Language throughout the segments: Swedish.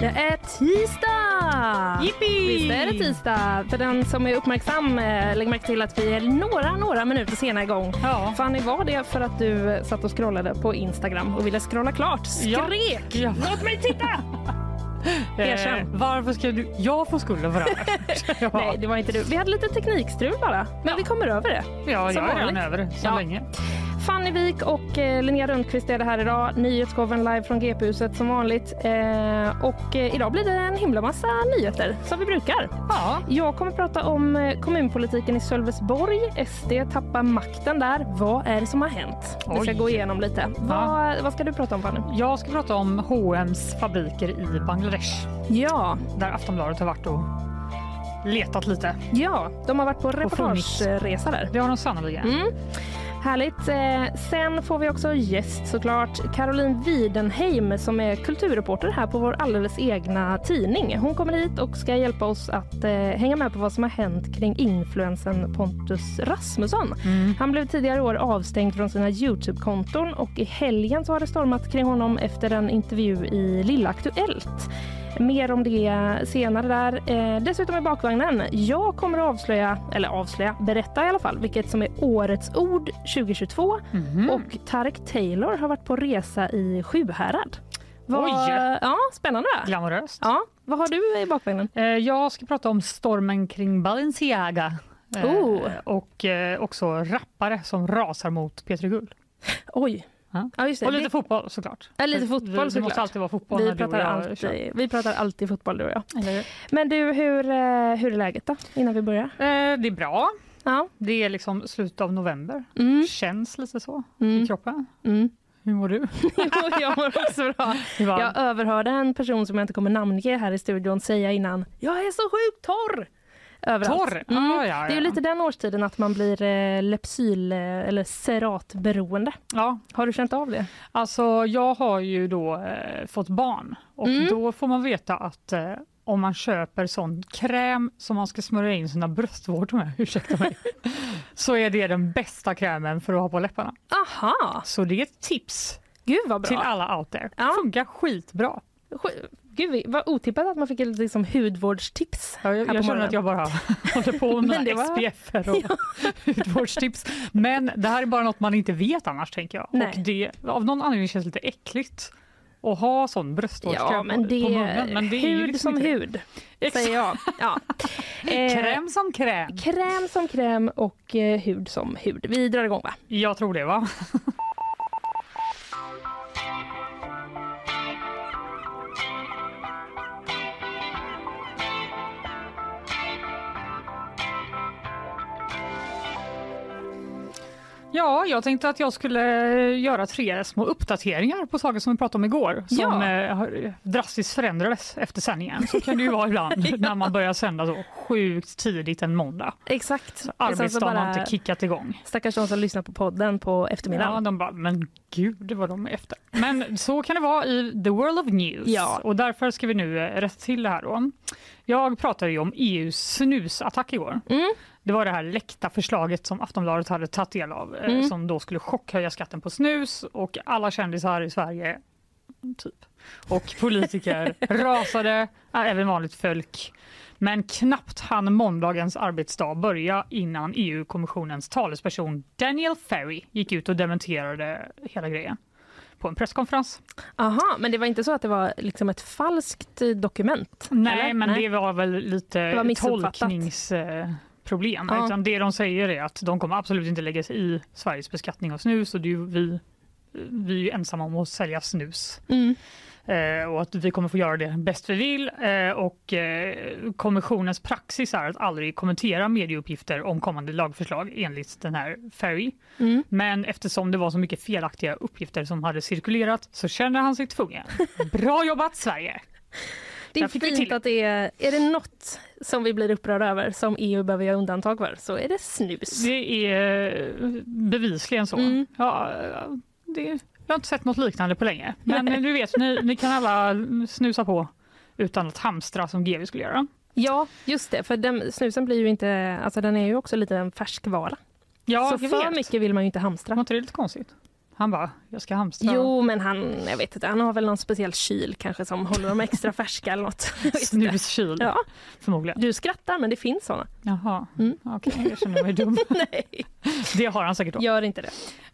Det är tisdag! Jippi! Visst är det tisdag? För den som är uppmärksam eh, lägg märke till att vi är några, några minuter sena igång. Ja. Fanny, var det för att du satt och scrollade på Instagram och ville scrolla klart? Skrek! Ja. Låt mig titta! Erkänn. Eh, varför ska du... Jag får skulden för det ja. Nej, det var inte du. Vi hade lite teknikstrul bara, men vi kommer över det. ja, jag är redan över det så Ja. länge. Fanny Wik och eh, Linnea Rundqvist är det här idag. Nyhetsshowen live från GP-huset som vanligt. Eh, och eh, idag blir det en himla massa nyheter som vi brukar. Ja. Jag kommer prata om kommunpolitiken i Sölvesborg. SD tappar makten där. Vad är det som har hänt? Vi ska Oj. gå igenom lite. Vad, vad ska du prata om Fanny? Jag ska prata om H&M's fabriker i Bangladesh Ja, där Aftonbladet har varit och letat lite. ja, de har varit på reportageresa där. Det har de sannerligen. Mm. Härligt. Eh, sen får vi också gäst såklart. Caroline Widenheim som är kulturreporter här på vår alldeles egna tidning. Hon kommer hit och ska hjälpa oss att eh, hänga med på vad som har hänt kring influensen Pontus Rasmusson. Mm. Han blev tidigare i år avstängd från sina Youtube-konton och i helgen så har det stormat kring honom efter en intervju i Lilla Aktuellt. Mer om det senare där. Eh, dessutom i bakvagnen. Jag kommer att avslöja, eller avslöja, berätta i alla fall, vilket som är årets ord 2022. Mhm. Och Tarek Taylor har varit på resa i Sjuhärad. Vad- Oj! Ja, spännande. Glamoröst. Ja, vad har du i bakvagnen? Eh, Jag ska prata om stormen kring Balenciaga. Eh, Oh. Och eh, också rappare som rasar mot Peter Guld. Oj. Ja. Ja. Och lite Vi- fotboll såklart. Ja, lite fotboll vi, Det såklart. måste alltid vara fotboll vi, pratar alltid, vi pratar alltid fotboll du och jag. Men du, hur, eh, hur är läget då? Innan vi börjar. Eh, Det är bra. Ja. Det är liksom slutet av november. Mm. Känns lite så Mm. i kroppen. Mm. Hur mår du? Jag mår också bra. Jag överhörde en person som jag inte kommer namnge här i studion säga innan Jag är så sjukt torr! Överallt. Torr? Mm. Ah, ja, Det är ju ja. lite den årstiden att man blir eh, Lepsyl eh, eller Ceratberoende. Ja, Har du känt av det? alltså jag har ju då eh, fått barn och Mm. då får man veta att eh, om man köper sån kräm som man ska smörja in sina bröstvårtor med, ursäkta mig, så är det den bästa krämen för att ha på läpparna. Aha! Så det är ett tips Gud till alla out there. Ja. Funkar skitbra. Gud vad otippat att man fick ett liksom, hudvårdstips. Ja, jag, jag känner att jag bara håller på med mina var- SPF och hudvårdstips. Men det här är bara något man inte vet annars tänker jag. Nej. Och det av någon anledning känns det lite äckligt att ha sån bröstvårdskräm Ja, men det, på munnen. Men det är hud liksom som hud, säger jag. Ja. Eh, Kräm som kräm. kräm som kräm och eh, hud som hud. Vi drar igång va? Jag tror det va? Ja, jag tänkte att jag skulle göra tre små uppdateringar på saker som vi pratade om igår som Ja. eh, har- drastiskt förändrades efter sändningen. Så kan det ju vara ibland när man börjar sända så sjukt tidigt en måndag. Exakt. Så Arbetsdagen har inte kickat igång. Stackars de som lyssnar på podden på eftermiddagen. Ja, de bara, men gud vad de är efter. Men så kan det vara i the world of news. Ja. Och därför ska vi nu eh, rätta till det här då. Jag pratade ju om EUs snusattack igår. Mm. Det var det här läckta förslaget som Aftonbladet hade tagit del av eh, Mm. som då skulle chockhöja skatten på snus och alla kändisar i Sverige typ och politiker rasade, även vanligt folk. Men knappt hann måndagens arbetsdag börja innan EU-kommissionens talesperson Daniel Ferry gick ut och dementerade hela grejen på en presskonferens. Aha, men det var inte så att det var liksom ett falskt eh, dokument? Nej, eller? men det var väl lite var missuppfattat. Tolkningsproblem. Ja. Utan det de säger är att de kommer absolut inte lägga sig i Sveriges beskattning av snus och det vi, vi är ju ensamma om att sälja snus. Mm. Eh, och att vi kommer få göra det bäst vi vill. Eh, och eh, kommissionens praxis är att aldrig kommentera medieuppgifter om kommande lagförslag enligt den här Ferry. Mm. Men eftersom det var så mycket felaktiga uppgifter som hade cirkulerat så känner han sig tvungen. Bra jobbat Sverige! Det är fint att det är... Är det något som vi blir upprörda över som EU behöver göra undantag för så är det snus. Det är eh, bevisligen så. Mm. Ja, det, jag har inte sett något liknande på länge. Men du vet, ni, ni kan alla snusa på utan att hamstra som GV skulle göra. Ja, just det. För den, snusen blir ju inte... Alltså den är ju också lite en färskvara. Ja, så för vet. mycket vill man ju inte Var hamstra. inte det lite konstigt? Han bara, jag ska hamstra. Jo, men han, jag vet inte, han har väl någon speciell kyl kanske som håller dem extra färska eller något. Snuskyl, Ja, förmodligen. du skrattar men det finns såna. Jaha, Mm. okej, jag känner mig dum. Nej, Det har han säkert då. gör inte det.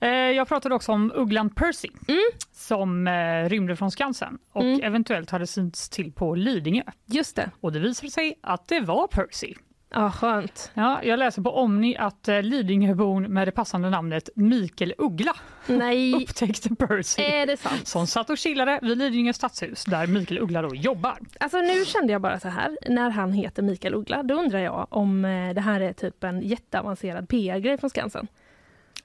Eh, Jag pratade också om ugglan Percy Mm. som eh, rymde från Skansen och Mm. eventuellt hade synts till på Lidingö. Just det. Och det visade sig att det var Percy. Ja, skönt. Ja, jag läser på Omni att eh, Lidingöbon med det passande namnet Mikael Uggla Nej, upptäckte Percy. är det sant? Som satt och chillade vid Lidingö stadshus där Mikael Uggla då jobbar. Alltså nu kände jag bara så här, när han heter Mikael Uggla, då undrar jag om eh, det här är typ en jätteavancerad PR-grej från Skansen.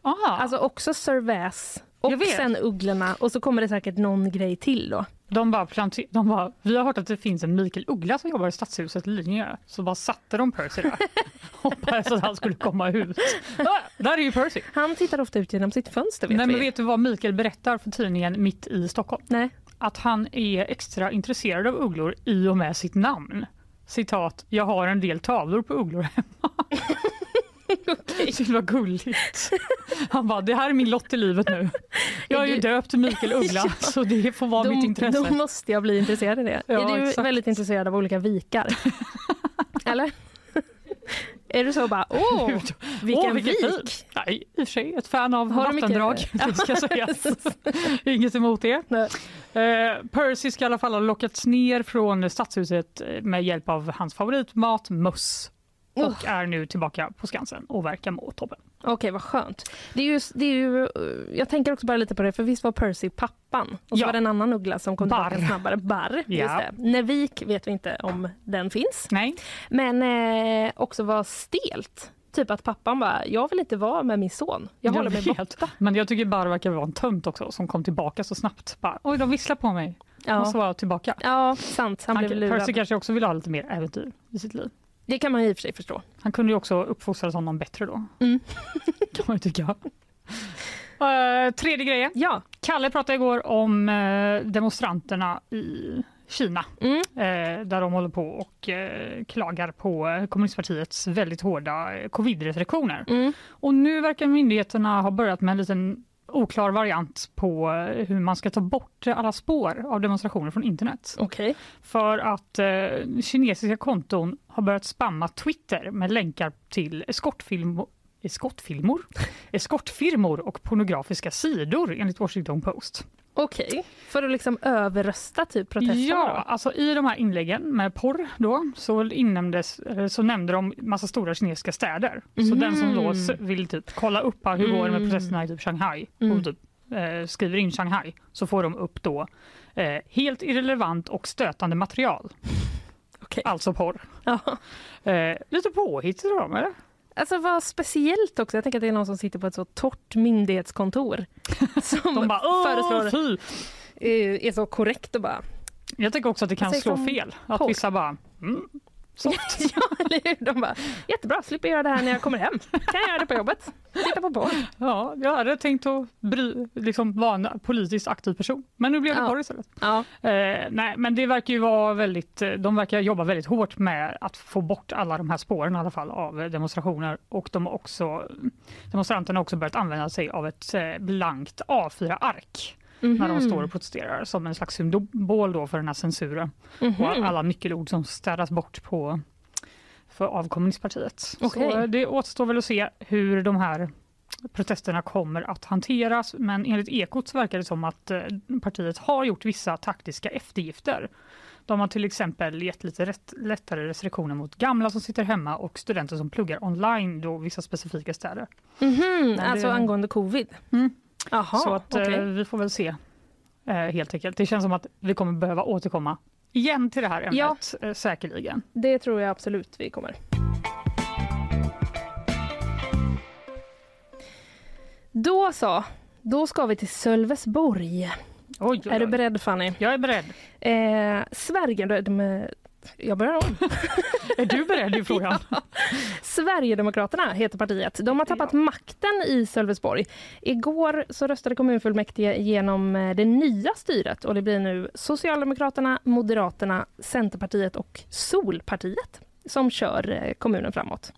Aha, Alltså också Sir Väs och sen Ugglorna och så kommer det säkert någon grej till då. De, bara de bara, vi har hört att det finns en Mikael Uggla som jobbar i stadshuset i Lidingö. Så bara satte de Percy där. Hoppades att han skulle komma ut. Ah, där är ju Percy. Han tittar ofta ut genom sitt fönster vet Nej, vi. men vet du vad Mikael berättar för tidningen Mitt i Stockholm? Nej. Att han är extra intresserad av ugglor i och med sitt namn. Citat, jag har en del tavlor på ugglor hemma. Okej. Det var gulligt. Han bara, det här är min lott i livet nu. Jag är ju döpt Mikael Uggla Ja. så det får vara mitt Då, intresse. då måste jag bli intresserad av det. Ja, är du exakt. väldigt intresserad av olika vikar? Eller? är du så bara, åh, vilken Åh, vilken vik! Nej, i och för sig ett fan av Har vattendrag. Det ska sägas. Inget emot det. Nej. Eh, Percy ska i alla fall ha lockats ner från stadshuset eh, med hjälp av hans favoritmat möss och är nu tillbaka på Skansen och verkar må toppen. Okej, vad skönt. Det är ju, det är ju, eh, jag tänker också bara lite på det, för visst var Percy pappan? Och så Ja. var det en annan uggla som kom Barr. tillbaka snabbare. Barr, just Ja. det. Nevik vet vi inte om den finns. Nej, Men eh, också var stelt. Typ att pappan bara, jag vill inte vara med min son. Jag, håller mig borta. Men jag tycker Barr verkar vara en tönt också som kom tillbaka så snabbt. Bara, Oj, de visslar på mig. Ja. vara tillbaka. ja, sant. Han, Han, blev lurad. Percy kanske också vill ha lite mer äventyr i sitt liv. Det kan man i och för sig förstå. Han kunde ju också uppfostra honom bättre då. Mm. kan man tycka. Eh, tredje grejen. Ja. Kalle pratade igår om eh, demonstranterna i Kina Mm. eh, där de håller på och klagar på kommunistpartiets väldigt hårda covid-restriktioner. Mm. Och nu verkar myndigheterna ha börjat med en liten oklar variant på eh, hur man ska ta bort alla spår av demonstrationer från internet. Okej. För att eh, kinesiska konton har börjat spamma Twitter med länkar till eskortfilm Eskortfilmor? Eskortfirmor och pornografiska sidor enligt Washington Post. Okej. För att liksom överrösta typ protesterna Ja, alltså i de här inläggen med porr då, så, innämndes, eh, så nämnde de massa stora kinesiska städer. Så den som då s- vill typ kolla upp här, hur går det med Mm. protesterna i typ Shanghai Mm. och typ, eh, skriver in Shanghai så får de upp då eh, helt irrelevant och stötande material. Okej. Alltså porr. Ja. Eh, lite påhittigt av dem eller? Alltså vad speciellt också. Jag tänker att det är någon som sitter på ett så torrt myndighetskontor. Som De bara "Åh, föreslår, eh, är så korrekt och bara Jag tänker också att det kan sägs slå fel. Att vissa bara mm, soft. ja, eller hur? De bara, jättebra, slipper göra det här när jag kommer hem. Kan jag göra det på jobbet? Titta på porr. Ja, jag hade tänkt att bry, liksom vara en politiskt aktiv person. Men nu blev det Ja. porr istället. Ja. Eh, nej, men det verkar ju vara väldigt, eh, de verkar jobba väldigt hårt med att få bort alla de här spåren i alla fall av demonstrationer och de också, demonstranterna har också börjat använda sig av ett eh, blankt A4-ark när de Mhm. står och protesterar som en slags symbol då för den här censuren Mhm. och alla nyckelord som städas bort på, för, av kommunistpartiet. Okej. Så det återstår väl att se hur de här protesterna kommer att hanteras men enligt Ekot så verkar det som att eh, partiet har gjort vissa taktiska eftergifter. De har till exempel gett lite rätt, lättare restriktioner mot gamla som sitter hemma och studenter som pluggar online då vissa specifika städer. Mhm, det- Alltså angående covid? Mm. Jaha, så att eh, vi får väl se eh, helt enkelt. Det känns som att vi kommer behöva återkomma igen till det här ämnet eh, säkerligen. Det tror jag absolut vi kommer. Då så, då ska vi till Sölvesborg. Oj, oj, Är du oj. beredd Fanny? Jag är beredd. Eh, Sverige... De, jag börjar om. Är du beredd i frågan? Sverigedemokraterna heter partiet. De har tappat makten i Sölvesborg. Igår så röstade kommunfullmäktige igenom eh, det nya styret och det blir nu Socialdemokraterna, Moderaterna, Centerpartiet och Solpartiet som kör eh, kommunen framåt.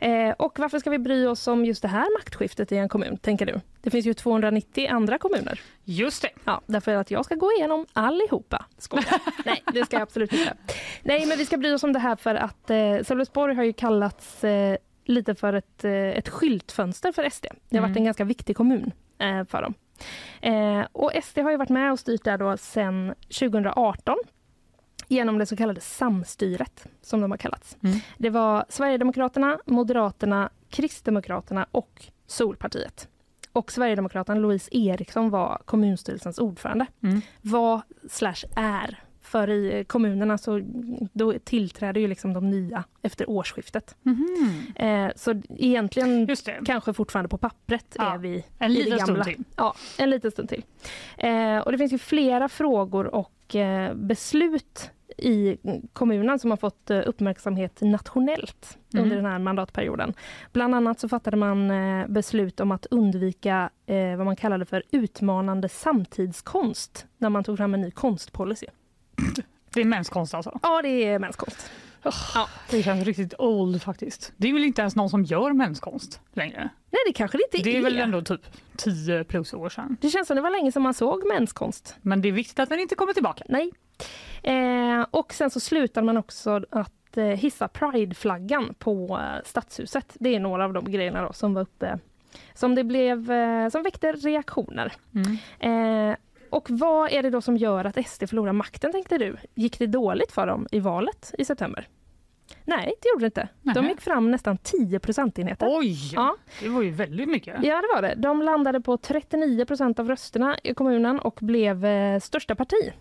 Eh, och varför ska vi bry oss om just det här maktskiftet i en kommun, tänker du? Det finns ju 290 andra kommuner. Just det. Ja, därför att jag ska gå igenom allihopa. Skojar. Nej, det ska jag absolut inte. Nej, men vi ska bry oss om det här för att eh, Sölvesborg har ju kallats eh, lite för ett, eh, ett skyltfönster för SD. Det har varit Mm. en ganska viktig kommun eh, för dem. Eh, och SD har ju varit med och styrt där då sedan 2018 genom det så kallade samstyret, som de har kallats. Mm. Det var Sverigedemokraterna, Moderaterna, Kristdemokraterna och Solpartiet. Och Sverigedemokraten Louise Eriksson var kommunstyrelsens ordförande. Mm. Var slash är. För i kommunerna så då tillträder ju liksom de nya efter årsskiftet. Mhm. Eh, så egentligen kanske fortfarande på pappret Ja, är vi En i det stund gamla. till. Ja, en liten stund till. Eh, och det finns ju flera frågor och eh, beslut i kommunen som har fått eh, uppmärksamhet nationellt Mm. under den här mandatperioden. Bland annat så fattade man eh, beslut om att undvika eh, vad man kallade för utmanande samtidskonst när man tog fram en ny konstpolicy. Det är menskonst alltså. Ja, det är menskonst. Ja. Det känns riktigt old faktiskt. Det är väl inte ens någon som gör menskonst längre? Nej, det kanske det inte Det är väl ändå typ 10 plus år sedan. Det känns som det var länge som man såg menskonst. Men det är viktigt att den inte kommer tillbaka. Nej. Eh, och sen så slutar man också att eh, hissa prideflaggan på eh, stadshuset. Det är några av de grejerna då som var uppe som det blev som väckte reaktioner. Mm. Och vad är det då som gör att SD förlorar makten tänkte du? Gick det dåligt för dem i valet i september? Nej, det gjorde det inte. De Nähä. gick fram nästan 10 procentenheter. Oj, Ja. det var ju väldigt mycket. Ja, det var det. De landade på 39 procent av rösterna i kommunen och blev eh, största parti.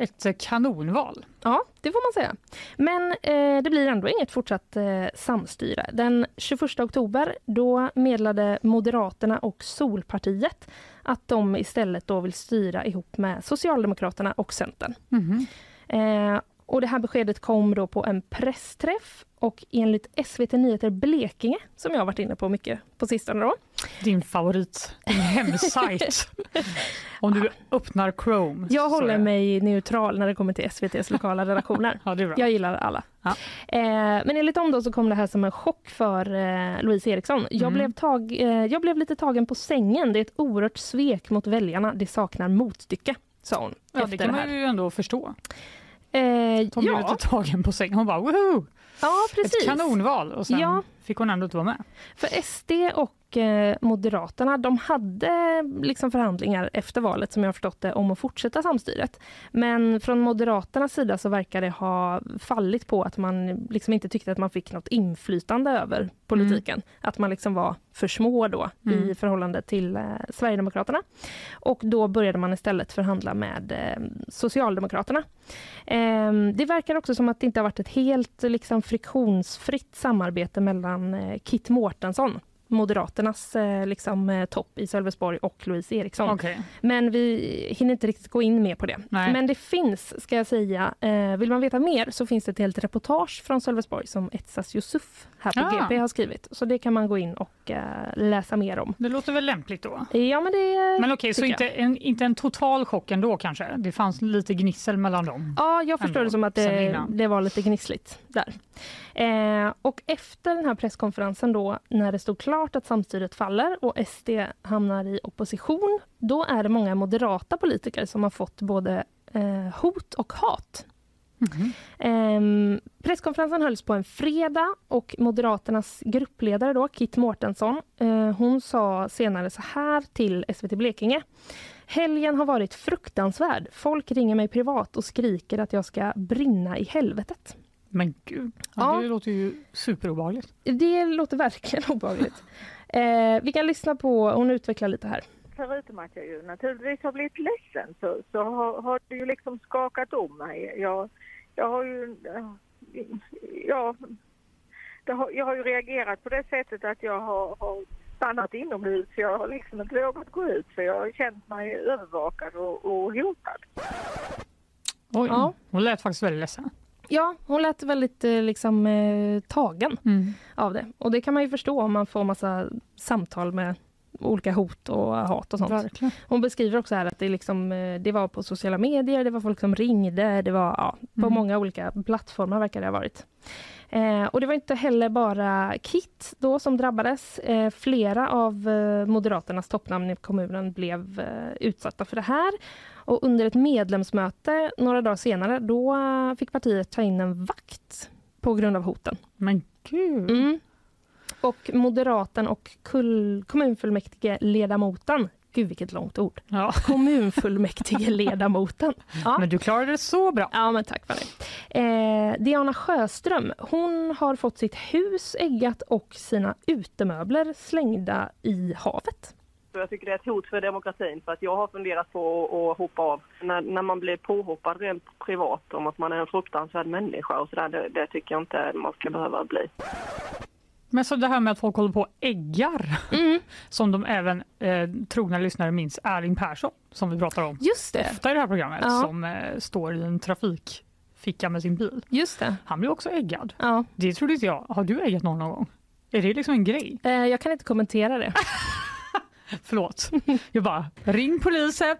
Ett eh, kanonval. Ja, det får man säga. Men eh, det blir ändå inget fortsatt eh, samstyre. Den 21 oktober då meddelade Moderaterna och Solpartiet att de istället då vill styra ihop med Socialdemokraterna och Centern. Mhm. Eh, och det här beskedet kom då på en pressträff och enligt SVT Nyheter Blekinge, som jag har varit inne på mycket på sistone då, Din favorit, din hemsajt. Om du öppnar Chrome. Jag håller är- mig neutral när det kommer till SVTs lokala redaktioner. Ja, det. Jag gillar alla. Ja. Eh, men enligt dem då så kom det här som en chock för eh, Louise Eriksson. Jag, Mm. blev tag, eh, jag blev lite tagen på sängen. Det är ett oerhört svek mot väljarna. Det saknar motstycke, sa hon. Ja, det kan här. man ju ändå förstå. Eh, Hon blev ja, lite tagen på sängen. Hon bara woho! Ja, precis. Ett kanonval och sen Ja fick hon ändå inte vara med. För SD och eh, Moderaterna de hade liksom förhandlingar efter valet som jag har förstått det om att fortsätta samstyret. Men från Moderaternas sida så verkar det ha fallit på att man liksom inte tyckte att man fick något inflytande över politiken. Att man liksom var för små då Mm. i förhållande till eh, Sverigedemokraterna. Och då började man istället förhandla med eh, Socialdemokraterna. Eh, det verkar också som att det inte har varit ett helt liksom, friktionsfritt samarbete mellan han eh, Kit Mårtensson. Moderaternas eh, liksom, eh, topp i Sölvesborg och Louise Eriksson. Okej. Men vi hinner inte riktigt gå in mer på det. Nej. Men det finns, ska jag säga, eh, vill man veta mer så finns det ett helt reportage från Sölvesborg som Etsas Yusuf här på Ah. GP har skrivit. Så det kan man gå in och läsa mer om. Det låter väl lämpligt då. Ja, men det... Men okej, så inte en, inte en total chock ändå kanske? Det fanns lite gnissel mellan dem. Ja, jag förstår det som att det, det var lite gnissligt där. Eh, och efter den här presskonferensen då, när det stod klart att samstyret faller och SD hamnar i opposition, då är det många moderata politiker som har fått både eh, hot och hat. Mhm. Ehm, presskonferensen hölls på en fredag och Moderaternas gruppledare då, Kit Mårtensson, eh, hon sa senare så här till SVT Blekinge. Helgen har varit fruktansvärd. Folk ringer mig privat och skriker att jag ska brinna i helvetet. Men gud, ja, Ja. det låter ju superobehagligt. Det låter verkligen obehagligt. Eh, vi kan lyssna på, hon utvecklar lite här. förutom att jag ju naturligtvis har blivit ledsen så, så har, har det ju liksom skakat om mig. Jag, jag har ju... Ja, det har, jag har ju reagerat på det sättet att jag har, har stannat inomhus. Jag har liksom inte vågat gå ut för jag har känt mig övervakad och, och hotad. Oj, Ja. hon lät faktiskt väldigt ledsen. Ja, hon lät väldigt eh, liksom, eh, tagen Mm. av det. Och det kan man ju förstå om man får massa samtal med olika hot och hat och sånt. Verkligen. Hon beskriver också här att det, liksom, eh, det var på sociala medier, det var folk som ringde, det var ja, på Mm. många olika plattformar verkar det ha varit. Eh, och det var inte heller bara Kit då som drabbades. Eh, flera av eh, Moderaternas toppnamn i kommunen blev eh, utsatta för det här. Och under ett medlemsmöte några dagar senare, då eh, fick partiet ta in en vakt på grund av hoten. Men gud. Mm. Och moderaten och kommunfullmäktige ledamoten Gud vilket långt ord. Ja. Kommunfullmäktige ledamoten. Ja. Men du klarade det så bra. Ja, men tack för det. Eh, Diana Sjöström, hon har fått sitt hus äggat och sina utemöbler slängda i havet. Jag tycker det är ett hot för demokratin för att jag har funderat på att, att hoppa av. När, när man blir påhoppad rent privat om att man är en fruktansvärd människa och sådär, det, det tycker jag inte man ska behöva bli. Men så det här med att folk håller på och äggar, Mm, som de även eh, trogna lyssnare minns Erling Persson, som vi pratar om just det. ofta i det här programmet, Ja. som eh, står i en trafikficka med sin bil. Just det. Han blir också äggad. Ja. Det trodde inte jag. Har du äggat någon någon gång? Är det liksom en grej? Eh, jag kan inte kommentera det. Förlåt. Jag bara, ring polisen.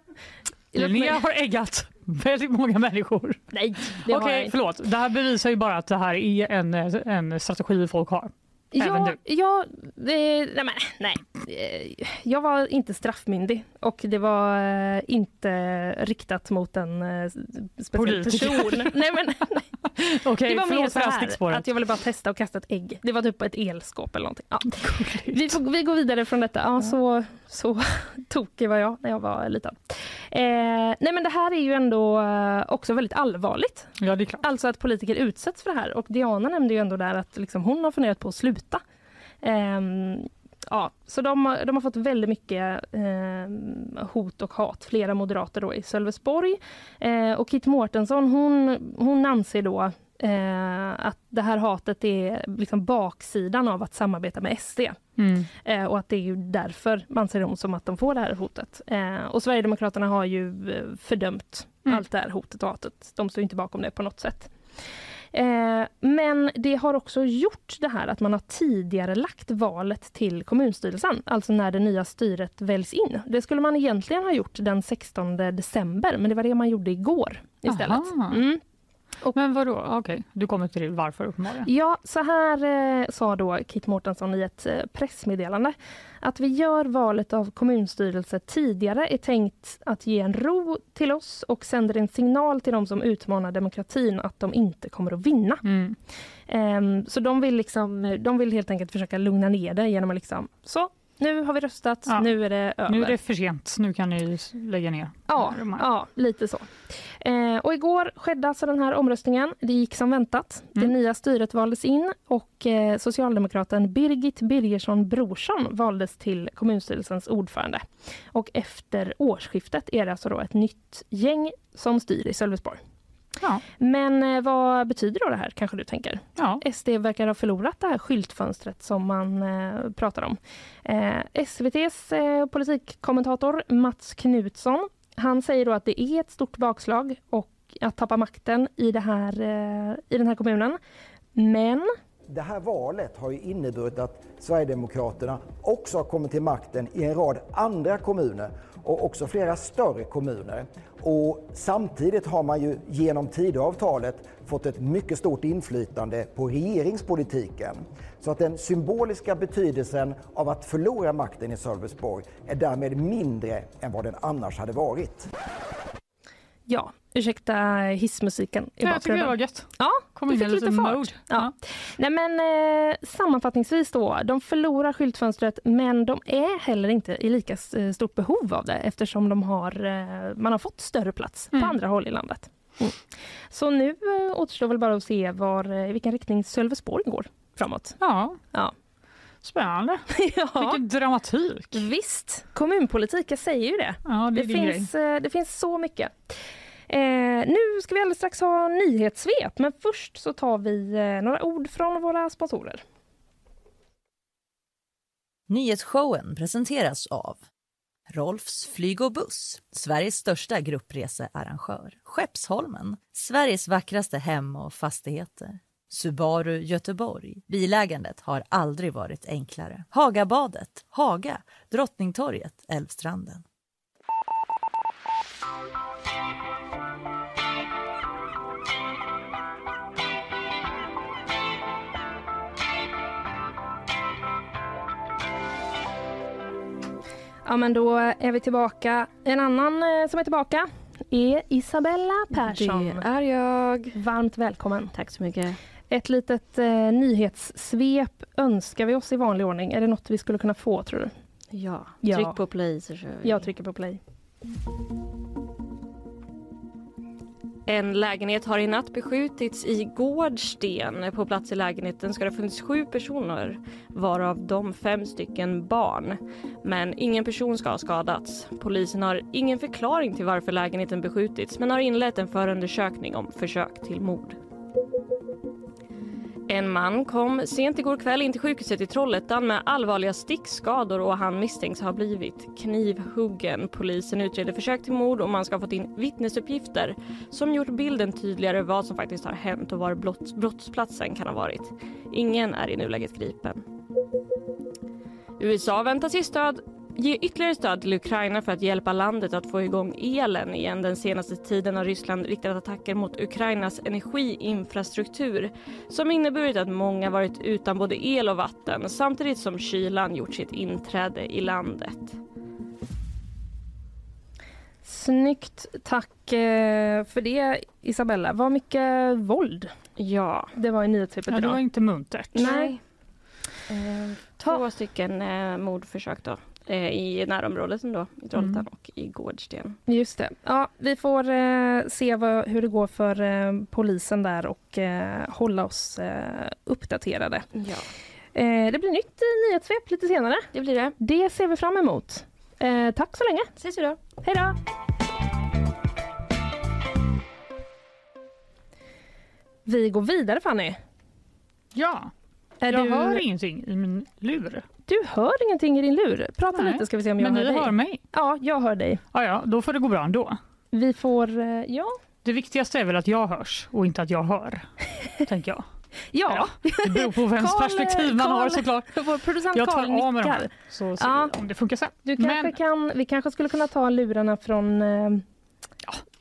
Linnea har äggat väldigt många människor. Nej, det har jag inte. förlåt. Det här bevisar ju bara att det här är en, en strategi folk har. Även Ja, du. ja nej, men, nej. Eh, Jag var inte straffmyndig och det var eh, inte riktat mot en eh, speciell Politiker. person. Nej, men, Okej, det var mer så här att jag ville bara testa och kasta ett ägg. Det var typ på ett elskåp eller någonting. Ja. Vi, får, vi går vidare från detta. Ja, Så, så tokig var jag när jag var liten. Eh, nej men det här är ju ändå eh, också väldigt allvarligt. Ja, det är klart. Alltså att politiker utsätts för det här. Och Diana nämnde ju ändå där att liksom hon har funderat på att sluta. Ehm, ja, så de, har- de har fått väldigt mycket ehm, hot och hat, flera moderater då i Sölvesborg. Eh, och Kit Mårtensson hon, hon anser då eh, att det här hatet är liksom baksidan av att samarbeta med SD. Mm. Eh, och att det är ju därför man ser dem som att de får det här hotet. Eh, och Sverigedemokraterna har ju eh, fördömt Mm. allt det här hotet och hatet. De står inte bakom det på något sätt. Eh, men det har också gjort det här att man har tidigare lagt valet till kommunstyrelsen, alltså när det nya styret väljs in. Det skulle man egentligen ha gjort den 16 december, men det var det man gjorde igår istället. Aha. Mm. Men vadå? Okej, du kommer till varför uppenbarligen. Ja, så här eh, sa då Kit Mårtensson i ett eh, pressmeddelande. Att vi gör valet av kommunstyrelse tidigare är tänkt att ge en ro till oss och sänder en signal till de som utmanar demokratin att de inte kommer att vinna. Mm. Ehm, så de vill, liksom, de vill helt enkelt försöka lugna ner det genom att liksom, så nu har vi röstat, Ja. nu är det över. Nu är det för sent. Nu kan ni lägga ner. Ja, ja lite så. Eh, och igår skedde alltså den här omröstningen. Det gick som väntat. Det Mm. nya styret valdes in och eh, socialdemokraten Birgit Birgersson Brorsson valdes till kommunstyrelsens ordförande. Och efter årsskiftet är det alltså då ett nytt gäng som styr i Sölvesborg. Ja. Men eh, vad betyder då det här kanske du tänker? Ja. SD verkar ha förlorat det här skyltfönstret som man eh, pratar om. Eh, SVTs eh, politikkommentator Mats Knutsson han säger då att det är ett stort bakslag och att tappa makten i, det här, eh, i den här kommunen. Men det här valet har ju inneburit att Sverigedemokraterna också har kommit till makten i en rad andra kommuner och också flera större kommuner. Och samtidigt har man ju genom Tidöavtalet fått ett mycket stort inflytande på regeringspolitiken. Så att den symboliska betydelsen av att förlora makten i Sölvesborg är därmed mindre än vad den annars hade varit. ja, ursäkta hissmusiken i Jag tycker det var gött. Ja, Kom du fick lite fart. mode. Ja. Nej, men, eh, sammanfattningsvis då, de förlorar skyltfönstret men de är heller inte i lika eh, stort behov av det eftersom de har, eh, man har fått större plats Mm. på andra håll i landet. Mm. Så nu eh, återstår väl bara att se var, eh, i vilken riktning Sölvesborg går framåt. Ja. Ja. Spännande. ja, Vilken dramatik. visst. Kommunpolitik, jag säger ju det. Ja, det Det finns, eh, det finns så mycket. Eh, nu ska vi alldeles strax ha nyhetssvep, men först så tar vi eh, några ord från våra sponsorer. Nyhetsshowen presenteras av Rolfs flyg och buss, Sveriges största gruppresearrangör. Skeppsholmen, Sveriges vackraste hem och fastigheter. Subaru Göteborg. Bilägandet har aldrig varit enklare. Hagabadet, Haga, Drottningtorget, Älvstranden. Ja, men då är vi tillbaka. En annan eh, som är tillbaka är Isabella Persson. Det är jag. Varmt välkommen. Tack så mycket. Ett litet eh, nyhetssvep önskar vi oss i vanlig ordning. Är det något vi skulle kunna få tror du? Ja, Ja. tryck på play så kör vi. Jag trycker på play. En lägenhet har i natt beskjutits i Gårdsten. På plats i lägenheten ska det ha funnits sju personer, varav de fem stycken barn. Men ingen person ska ha skadats. Polisen har ingen förklaring till varför lägenheten beskjutits men har inlett en förundersökning om försök till mord. En man kom sent igår kväll in till sjukhuset i Trollhättan med allvarliga stickskador och han misstänks ha blivit knivhuggen. Polisen utreder försök till mord och man ska ha fått in vittnesuppgifter som gjort bilden tydligare vad som faktiskt har hänt och var brotts- brottsplatsen kan ha varit. Ingen är i nuläget gripen. USA väntas ge stöd ge ytterligare stöd till Ukraina för att hjälpa landet att få igång elen igen. Den senaste tiden har Ryssland riktat attacker mot Ukrainas energiinfrastruktur som inneburit att många varit utan både el och vatten samtidigt som kylan gjort sitt inträde i landet. Snyggt. Tack eh, för det Isabella. Vad mycket våld Ja. det var i nyhetssvepet Ja, det var inte muntert. Nej. Eh, två stycken eh, mordförsök då. Eh, I närområdet ändå, i Trollhättan Mm. och i Gårdsten. Just det. Ja, vi får eh, se vad, hur det går för eh, polisen där och eh, hålla oss eh, uppdaterade. Ja, Eh, det blir nytt nyhetssvep lite senare. det blir det. Det ser vi fram emot. Eh, tack så länge. Ses vi då. Hej då! Vi går vidare Fanny. Ja, Är jag du, hör ingenting i min lur. Du hör ingenting i din lur. Prata Nej, lite ska vi se om jag Men hör dig. hör mig. Ja, jag hör dig. Ja, ja, då får det gå bra ändå. Vi får... Eh, ja. Det viktigaste är väl att jag hörs och inte att jag hör, tänker jag. Ja, Det beror på vems Karl- perspektiv man har Karl- såklart. vår producent Jag tar Karl av mig de nickar. här så ser Ja. om det funkar sen. Du kanske Men kan, vi kanske skulle kunna ta lurarna från... Eh,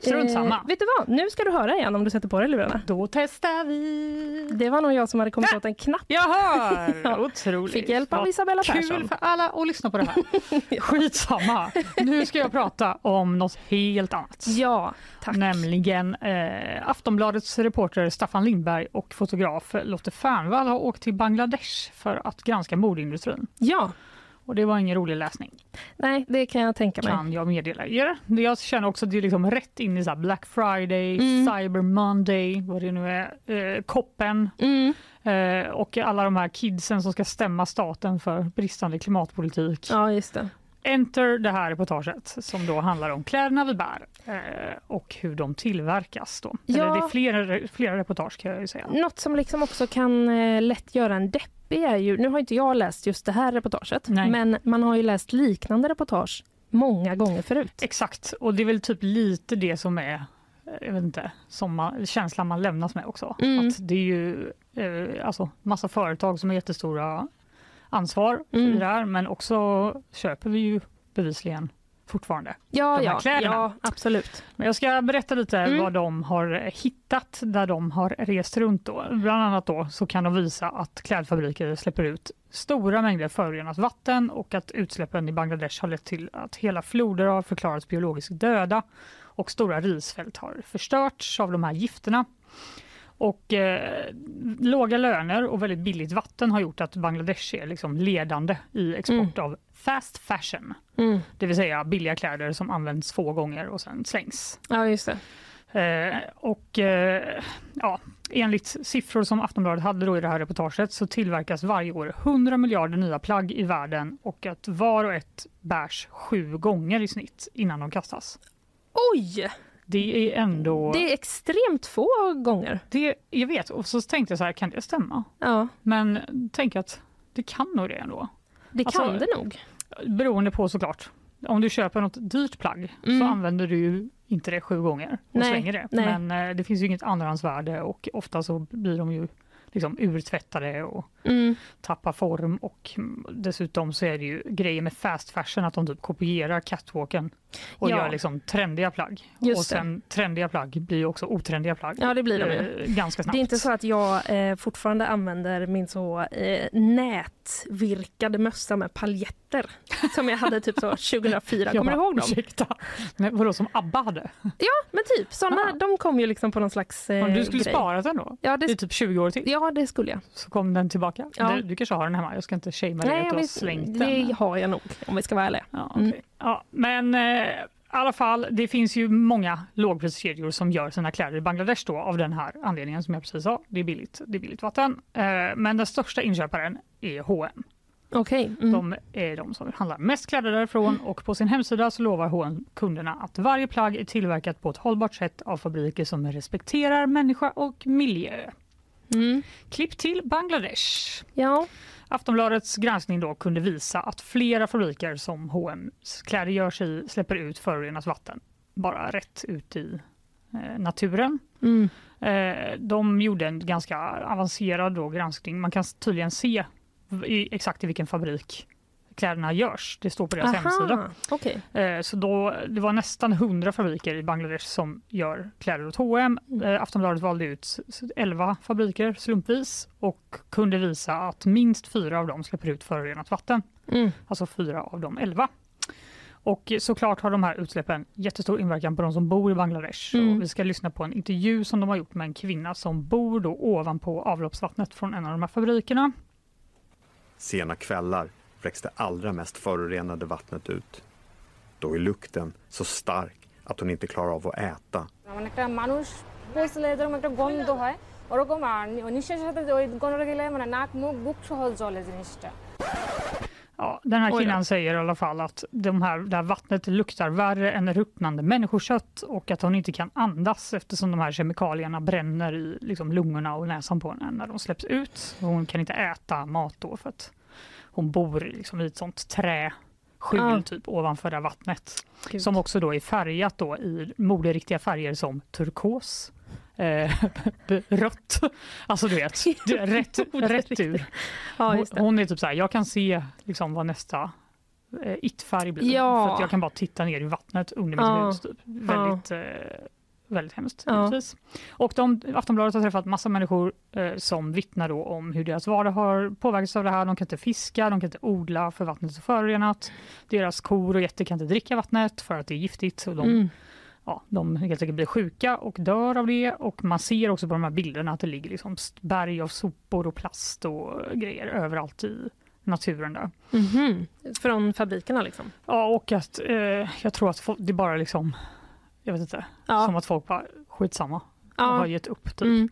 strunt samma. vet du vad? Nu ska du höra igen om du sätter på dig lurarna. Då testar vi. Det var nog jag som hade kommit åt en knapp. Jag hör! Ja. Otroligt. Fick hjälp av Isabella Kul Persson. för alla att lyssna på det här. Skitsamma. Nu ska jag prata om något helt annat. Ja, tack. Nämligen eh, Aftonbladets reporter Staffan Lindberg och fotograf Lotte Fernvall har åkt till Bangladesh för att granska mordindustrin. Ja, Och det var ingen rolig läsning, nej, det kan jag tänka mig. kan jag meddela er. Jag känner också att det är liksom rätt in i så Black Friday, Mm. Cyber Monday, vad det nu är, eh, koppen Mm. eh, och alla de här kidsen som ska stämma staten för bristande klimatpolitik. Ja, just det. Enter det här reportaget som då handlar om kläderna vi bär eh, och hur de tillverkas. Då. Ja. Eller det är flera, flera reportage kan jag säga. Något som liksom också kan eh, lätt göra en deppig är ju, nu har inte jag läst just det här reportaget, Nej. men man har ju läst liknande reportage många gånger förut. Exakt, och det är väl typ lite det som är jag vet inte, som man, känslan man lämnas med också. Mm. Att det är ju eh, alltså, massa företag som har jättestora ansvar Mm. det här men också köper vi ju bevisligen fortfarande. Ja, ja, kläderna. ja, absolut. Men jag ska berätta lite Mm. vad de har hittat där de har rest runt. Då. Bland annat då så kan de visa att klädfabriker släpper ut stora mängder förorenat vatten och att utsläppen i Bangladesh har lett till att hela floder har förklarats biologiskt döda och stora risfält har förstörts av de här gifterna. Och eh, låga löner och väldigt billigt vatten har gjort att Bangladesh är liksom ledande i export av fast fashion. Mm. Det vill säga billiga kläder som används få gånger och sen slängs. Ja, just det. Eh, och eh, ja, enligt siffror som Aftonbladet hade då i det här reportaget så tillverkas varje år 100 miljarder nya plagg i världen och att var och ett bärs sju gånger i snitt innan de kastas. Oj! Det är ändå... Det är extremt få gånger. Det, jag vet, och så tänkte jag så här, kan det stämma? Ja. Men tänk att det kan nog det ändå. Det Alltså, kan det nog. Beroende på såklart. Om du köper något dyrt plagg Mm. så använder du ju inte det sju gånger och Nej, slänger det. nej. Men eh, det finns ju inget andrahandsvärde och ofta så blir de ju liksom urtvättade och Mm. tappar form och dessutom så är det ju grejer med fast fashion att de typ kopierar catwalken och Ja. gör liksom trendiga plagg. Just och sen trendiga plagg blir också otrendiga plagg. Ja, det blir de ju. eh, ganska snabbt. Det är inte så att jag eh, fortfarande använder min så eh, nätvirkade mössa med paljetter som jag hade typ så 2004. Jag Kommer du ihåg dem? Ursäkta, Nej, vadå som ABBA hade? Men typ, såna, Ja. de kom ju liksom på någon slags eh, du skulle grej. spara den då? Ja I det, typ 20 år till? ja, det skulle jag. Så kom den tillbaka? Ja. Du, du kanske har den hemma? Jag ska inte shamea dig att du har slängt det den. har jag nog, om vi ska vara ärliga. Ja, Mm. okej. ja, men eh, i alla fall, det finns ju många lågpriskedjor som gör sina kläder i Bangladesh då, av den här anledningen som jag precis sa. Det är billigt, det är billigt vatten. Eh, men den största inköparen är H&M. Okej. Mm. De är de som handlar mest kläder därifrån och på sin hemsida så lovar H&M kunderna att varje plagg är tillverkat på ett hållbart sätt av fabriker som respekterar människa och miljö. Mm. Klipp till Bangladesh. Ja. Aftonbladets granskning då kunde visa att flera fabriker som H&M's kläder görs i släpper ut förorenat vatten bara rätt ut i eh, naturen. Mm. Eh, de gjorde en ganska avancerad då granskning. Man kan tydligen se i, exakt i vilken fabrik kläderna görs. Det står på deras hemsida. Aha, okej. Eh, Så då, det var nästan 100 fabriker i Bangladesh som gör kläder åt H&M. Eh, Aftonbladet valde ut s- 11 fabriker slumpvis och kunde visa att minst fyra av dem släpper ut förorenat vatten. Mm. Alltså fyra av de 11. Och såklart har de här utsläppen jättestor inverkan på de som bor i Bangladesh. Mm. Och vi ska lyssna på en intervju som de har gjort med en kvinna som bor då ovanpå avloppsvattnet från en av de här fabrikerna. Sena kvällar vräks det allra mest förorenade vattnet ut. Då är lukten så stark att hon inte klarar av att äta. মানে একটা মানুষ পৌঁছলে যেরকম একটা গন্ধ হয় ওরকম আর নি- নিঃশ্বাসের সাথে ওই গন্ধটা গেলে মানে নাক মুখ বুক সহ জলে জিনিসটা Ja, den här Oj då. kvinnan säger i alla fall att de här, det här vattnet luktar värre än ruttnande människokött och att hon inte kan andas eftersom de här kemikalierna bränner i liksom, lungorna och näsan på henne när de släpps ut. Och hon kan inte äta mat då för att hon bor liksom, i ett sånt träskjul Ah. typ ovanför det vattnet. Gud. Som också då är färgat då i moderiktiga färger som turkos, eh, rött. Alltså du vet, rätt, rätt ur. Hon, hon är typ så här, jag kan se liksom vad nästa eh, it-färg blir. Ja. För att jag kan bara titta ner i vattnet under mitt Ja. hus. Typ. Väldigt, eh, väldigt hemskt. Ja. Och de, Aftonbladet har träffat massa människor eh, som vittnar då om hur deras vardag har påverkats av det här. De kan inte fiska, de kan inte odla för vattnet är förorenat. Deras kor och getter kan inte dricka vattnet för att det är giftigt. Och de, Mm. ja, de helt enkelt blir sjuka och dör av det. Och man ser också på de här bilderna att det ligger liksom berg av sopor och plast och grejer överallt i naturen där. Mhm. Från fabrikerna liksom? Ja, och att eh, jag tror att det bara liksom, jag vet inte, Ja. som att folk bara skitsamma och har ja. gett upp. Typ. Mm.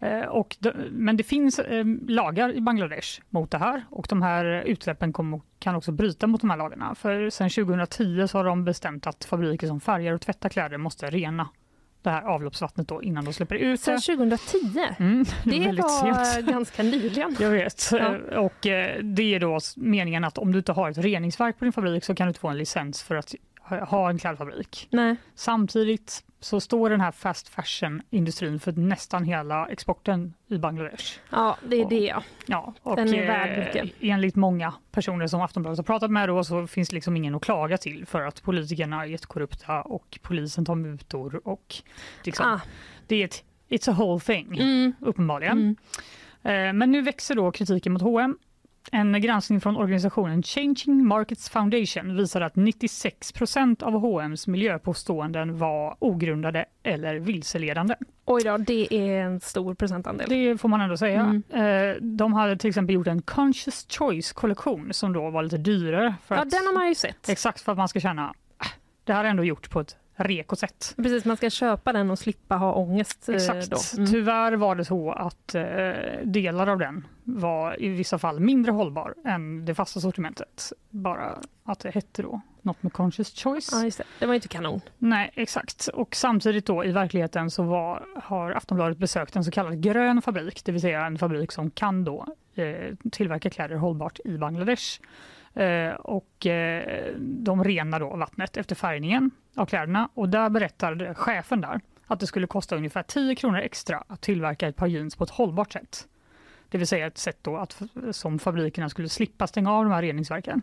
Eh, och de, men det finns eh, lagar i Bangladesh mot det här och de här utsläppen kom, kan också bryta mot de här lagarna. För sen 2010 så har de bestämt att fabriker som färgar och tvättar kläder måste rena det här avloppsvattnet då innan de släpper ut Sen det. 2010? Mm, Det väldigt var sent. ganska nyligen. Jag vet. Ja. Eh, Och det är då meningen att om du inte har ett reningsverk på din fabrik så kan du inte få en licens för att ha- en klädfabrik. Nej. Samtidigt så står den här fast fashion-industrin för nästan hela exporten i Bangladesh. Ja, det är det ja. Ja, och Den är värd eh, mycket. enligt många personer som Aftonbladet har pratat med då, så finns liksom ingen att klaga till för att politikerna är jättekorrupta och polisen tar mutor och liksom, Ah. det är ett It's a whole thing, Mm. uppenbarligen. Mm. Eh, Men nu växer då kritiken mot H&M. En granskning från organisationen Changing Markets Foundation visar att 96 procent av H&M's miljöpåståenden var ogrundade eller vilseledande. Oj då, det är en stor procentandel. Det får man ändå säga. Mm. Eh, De hade till exempel gjort en Conscious Choice-kollektion som då var lite dyrare. För Ja, att, den har man ju sett. Exakt för att man ska känna äh, det här är ändå gjort på ett reko sätt. Precis, man ska köpa den och slippa ha ångest. eh, Exakt. Mm. Tyvärr var det så att eh, delar av den var i vissa fall mindre hållbar än det fasta sortimentet. Bara att det hette då något med conscious choice. Ja, just det. det var inte kanon. Nej, exakt. Och samtidigt då i verkligheten så var, har Aftonbladet besökt en så kallad grön fabrik, det vill säga en fabrik som kan då eh, tillverka kläder hållbart i Bangladesh. Eh, och eh, de renar då vattnet efter färgningen av kläderna och där berättade chefen där att det skulle kosta ungefär 10 kronor extra att tillverka ett par jeans på ett hållbart sätt. Det vill säga ett sätt då att, som fabrikerna skulle slippa stänga av de här reningsverken.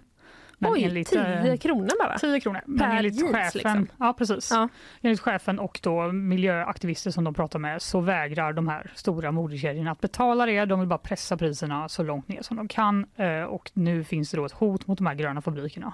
Men Oj, enligt, 10 eh, kronor bara? 10 kronor. Men per enligt jeans, chefen, liksom. Ja, precis. Ja. Enligt chefen och då miljöaktivister som de pratar med så vägrar de här stora modekedjorna att betala det. De vill bara pressa priserna så långt ner som de kan. Eh, och nu finns det då ett hot mot de här gröna fabrikerna.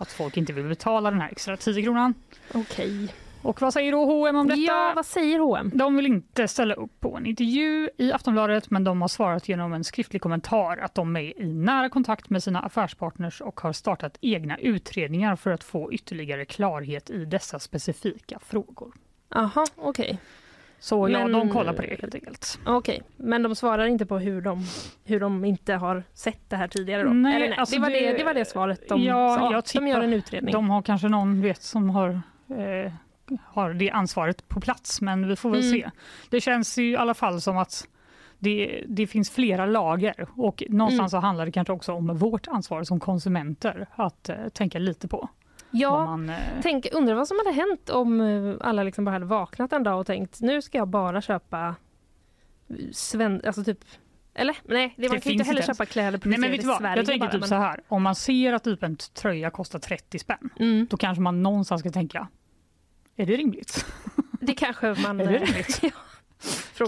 Att folk inte vill betala den här extra 10 kronan. Okej. Okay. Och vad säger då H&M om detta? Ja, vad säger H&M? De vill inte ställa upp på en intervju i Aftonbladet men de har svarat genom en skriftlig kommentar att de är i nära kontakt med sina affärspartners och har startat egna utredningar för att få ytterligare klarhet i dessa specifika frågor. Aha, okej. Okay. Så ja, men, de kollar på det helt enkelt. Okej, okay. men de svarar inte på hur de, hur de inte har sett det här tidigare då? Nej, nej? Alltså det, var det, det, var det svaret de ja, sa. Jag de gör en utredning. De har kanske någon vet som har eh, har det ansvaret på plats, men vi får väl mm. se. Det känns i alla fall som att det, det finns flera lager och någonstans mm. så handlar det kanske också om vårt ansvar som konsumenter att uh, tänka lite på. Ja, man, uh... tänk, undrar vad som hade hänt om uh, alla liksom bara hade vaknat en dag och tänkt nu ska jag bara köpa sven alltså typ eller? Nej, det, man det kan inte heller köpa kläder Nej, men vet i Sverige. Jag tänker bara, typ men... så här, om man ser att typ en tröja kostar 30 spänn, mm. då kanske man någonstans ska tänka, är det rimligt? Det kanske man... är det rimligt?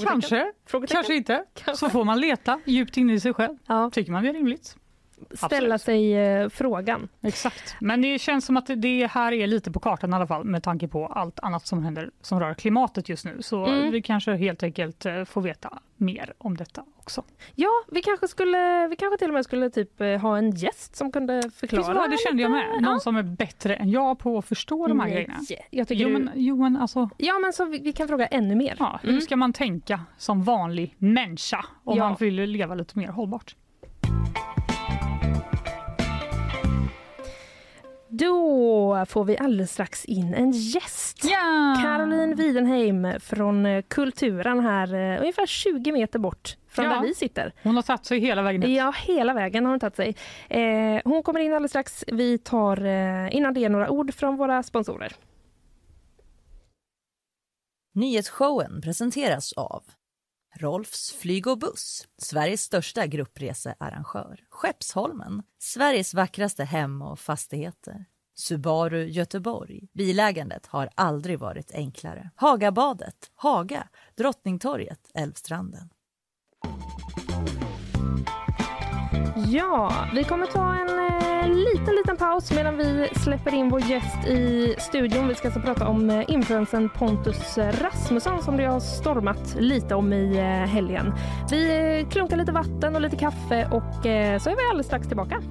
Kanske, kanske inte. Kanske. Så får man leta djupt inne i sig själv. Ja. Tycker man det är rimligt? ställa Absolut. sig eh, frågan. Exakt. Men det känns som att det här är lite på kartan i alla fall med tanke på allt annat som händer som rör klimatet just nu. Så mm. vi kanske helt enkelt eh, får veta mer om detta också. Ja, vi kanske, skulle, vi kanske till och med skulle typ eh, ha en gäst som kunde förklara. Vad, det kände jag med. Någon ja. som är bättre än jag på att förstå de här Nej. grejerna. Jag jo, men, jo, men alltså... Ja, men så vi, vi kan fråga ännu mer. Ja, hur mm. ska man tänka som vanlig människa om ja. man vill leva lite mer hållbart? Då får vi alldeles strax in en gäst. Ja! Caroline Widenheim från eh, Kulturen här eh, ungefär 20 meter bort från ja. där vi sitter. Hon har tagit sig hela vägen hit. Ja, hela vägen har hon tagit sig. Eh, hon kommer in alldeles strax. Vi tar eh, innan det några ord från våra sponsorer. Nyhetsshowen presenteras av Rolfs flyg och buss, Sveriges största gruppresearrangör. Skeppsholmen, Sveriges vackraste hem och fastigheter. Subaru Göteborg. Bilägandet har aldrig varit enklare. Hagabadet, Haga, Drottningtorget, Älvstranden. Ja, vi kommer ta en eh, liten, liten paus medan vi släpper in vår gäst i studion. Vi ska alltså prata om eh, influensen Pontus Rasmusson som det har stormat lite om i eh, helgen. Vi eh, klunkar lite vatten och lite kaffe och eh, så är vi alldeles strax tillbaka.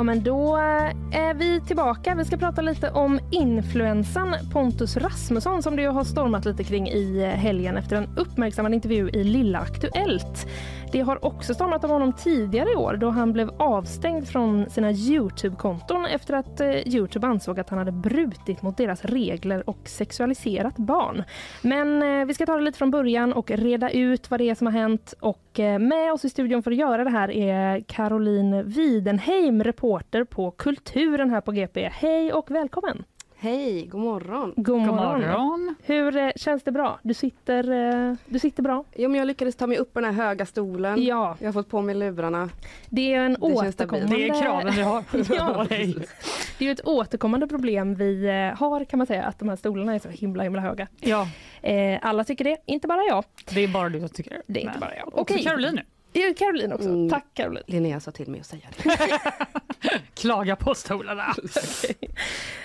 Ja, men då eh, är vi tillbaka. Vi ska prata lite om influensan Pontus Rasmusson som det har stormat lite kring i eh, helgen efter en uppmärksammad intervju i Lilla Aktuellt. Det har också stormat om honom tidigare i år då han blev avstängd från sina Youtube-konton efter att eh, Youtube ansåg att han hade brutit mot deras regler och sexualiserat barn. Men vi ska ta det lite från början och reda ut vad det är som har hänt och med oss i studion för att göra det här är Caroline Widenheim, reporter på Kulturen här på GP. Hej och välkommen! Hej, god morgon. God morgon. God morgon. Hur eh, känns det bra? Du sitter, eh, du sitter bra? Jo, men jag lyckades ta mig upp på den här höga stolen. Ja. Jag har fått på mig lurarna. Det är en det återkommande... Det är kraven vi har. ja. Det är ett återkommande problem vi eh, har kan man säga, att de här stolarna är så himla himla höga. Ja. alla tycker det, inte bara jag. Det är bara du som tycker det. Det är inte bara jag. Okej. Caroline nu. Caroline också. Mm. Tack Caroline. Linnea sa till mig att säga det. Klaga på stolarna. okay.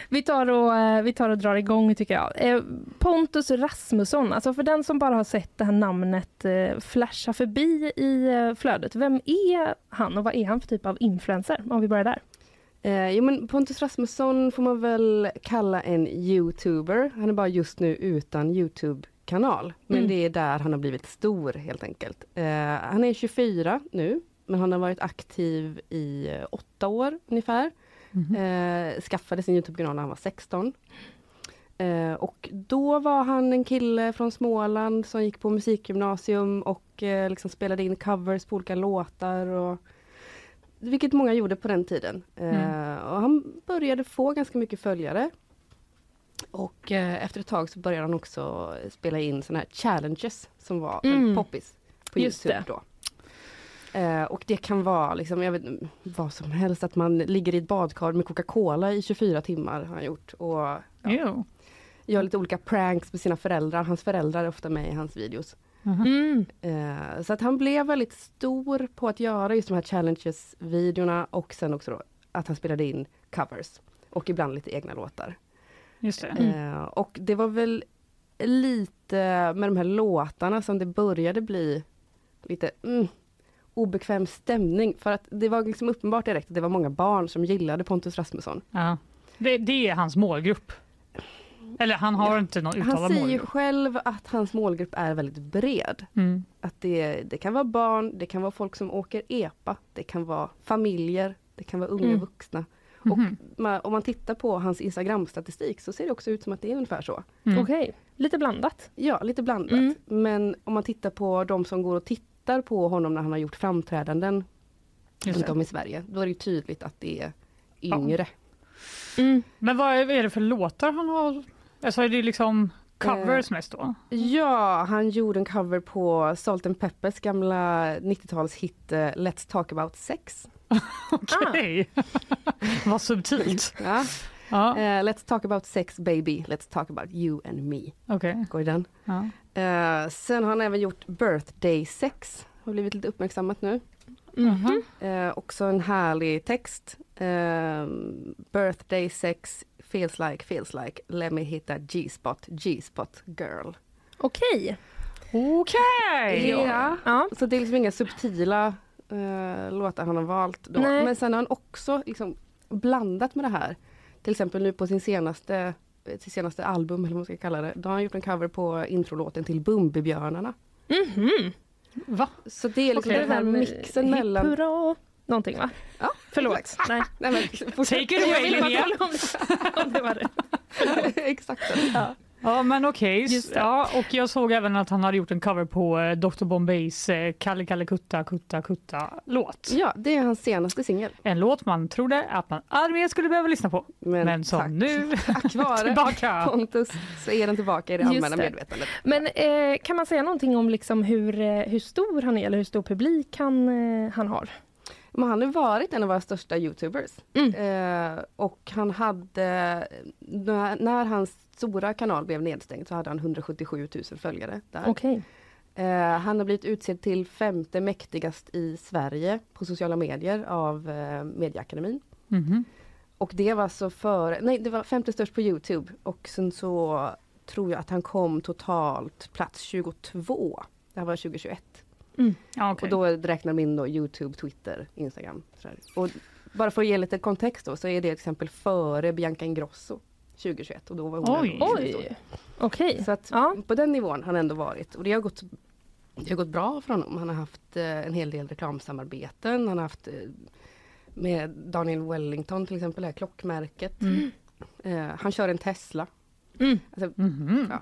vi, tar och, eh, vi tar och drar igång tycker jag. Eh, Pontus Rasmusson, alltså för den som bara har sett det här namnet eh, flasha förbi i flödet. Vem är han och vad är han för typ av influencer? Om vi börjar där. Eh, jo, men Pontus Rasmusson får man väl kalla en youtuber. Han är bara just nu utan Youtube kanal. Men mm. det är där han har blivit stor helt enkelt. Eh, han är 24 nu, men han har varit aktiv i eh, åtta år ungefär. Mm. Eh, skaffade sin Youtube-kanal när han var 16. Eh, och då var han en kille från Småland som gick på musikgymnasium och eh, liksom spelade in covers på olika låtar. Och, vilket många gjorde på den tiden. Eh, Mm. och han började få ganska mycket följare. Och eh, efter ett tag så började han också spela in såna här challenges som var Mm. poppis på Just Youtube det. då. Eh, och det kan vara liksom, jag vet, vad som helst, att man ligger i ett badkar med Coca-Cola i 24 timmar har han gjort. Och ja, gör lite olika pranks med sina föräldrar. Hans föräldrar är ofta med i hans videos. Mm. Eh, så att han blev väldigt stor på att göra just de här challenges-videorna och sen också då att han spelade in covers. Och ibland lite egna låtar. Just det. Eh, och det var väl lite med de här låtarna som det började bli lite mm, obekväm stämning. För att det var liksom uppenbart direkt att det var många barn som gillade Pontus Rasmusson. Ja. Det, det är hans målgrupp. Eller han har inte någon Han uttalad säger ju målgrupp. själv att hans målgrupp är väldigt bred. Mm. Att det, det kan vara barn, det kan vara folk som åker epa, det kan vara familjer, det kan vara unga Mm. vuxna. Mhm. Och ma- om man tittar på hans Instagram-statistik så ser det också ut som att det är ungefär så. Mm. Okej, lite blandat. Ja, lite blandat. Mm. Men om man tittar på de som går och tittar på honom när han har gjort framträdanden runt om i Sverige, då är det ju tydligt att det är yngre. Mm. Men vad är, vad är det för låtar han har? Alltså är det liksom covers Eh. mest då? Ja, han gjorde en cover på Salt and Peppers gamla 90-talshit eh, Let's Talk About Sex. Okej. vad subtilt. Ja. Ja, Eh, let's talk about sex baby, let's talk about you and me. okej. Går den. Ja. Eh, sen har han även gjort birthday sex. Har blivit lite uppmärksammat nu. Mhm. Eh, också en härlig text. Birthday sex feels like, feels like. Let me hit that G-spot, G-spot girl. Okej. Okej! Ja. Ja. Så det är liksom inga subtila eh, låtar han har valt. Då. Nej. Men sen har han också liksom blandat med det här. Till exempel nu på sin senaste, eh, sitt senaste album, eller vad man ska kalla det. Då har han gjort en cover på introlåten till Bumbibjörnarna. Mhm. Va? Så det är liksom Okej. den här mixen mellan... hurra. Någonting va? Ja, Förlåt. Nej. Nej, men, Take it away Linnea! om det var det. Exakt. Ja men okej. Det. Ja, och jag såg även att han hade gjort en cover på eh, Dr Bombays eh, Kalle Kalle Kutta Kutta Kutta låt. Ja, det är hans senaste singel. En låt man trodde att man aldrig skulle behöva lyssna på. Men, Men som tack. nu Tack vare tillbaka. Pontus så är den tillbaka i det allmänna det. medvetandet. Men eh, kan man säga någonting om liksom hur, eh, hur stor han är eller hur stor publik han, han har? Men han har varit en av våra största youtubers. Mm. Eh, och han hade, när, när hans stora kanal blev nedstängd så hade han 177 000 följare där. Okej. Eh, han har blivit utsedd till femte mäktigast i Sverige på sociala medier av eh, Medieakademin. Mhm. Och det var så för, nej det var femte störst på Youtube och sen så tror jag att han kom totalt plats 22. Det här var 2021. Ja, okej. Och då räknar de in då Youtube, Twitter, Instagram. Och bara för att ge lite kontext då så är det till exempel före Bianca Ingrosso 2021 och då var hon Oj. Okej. Så att Ja. på den nivån har han ändå varit och det har gått, det har gått bra för honom. Han har haft eh, en hel del reklamsamarbeten. Han har haft eh, med Daniel Wellington till exempel, det här klockmärket. Mm. Eh, han kör en Tesla. Mm. Alltså, Mhm. Ja.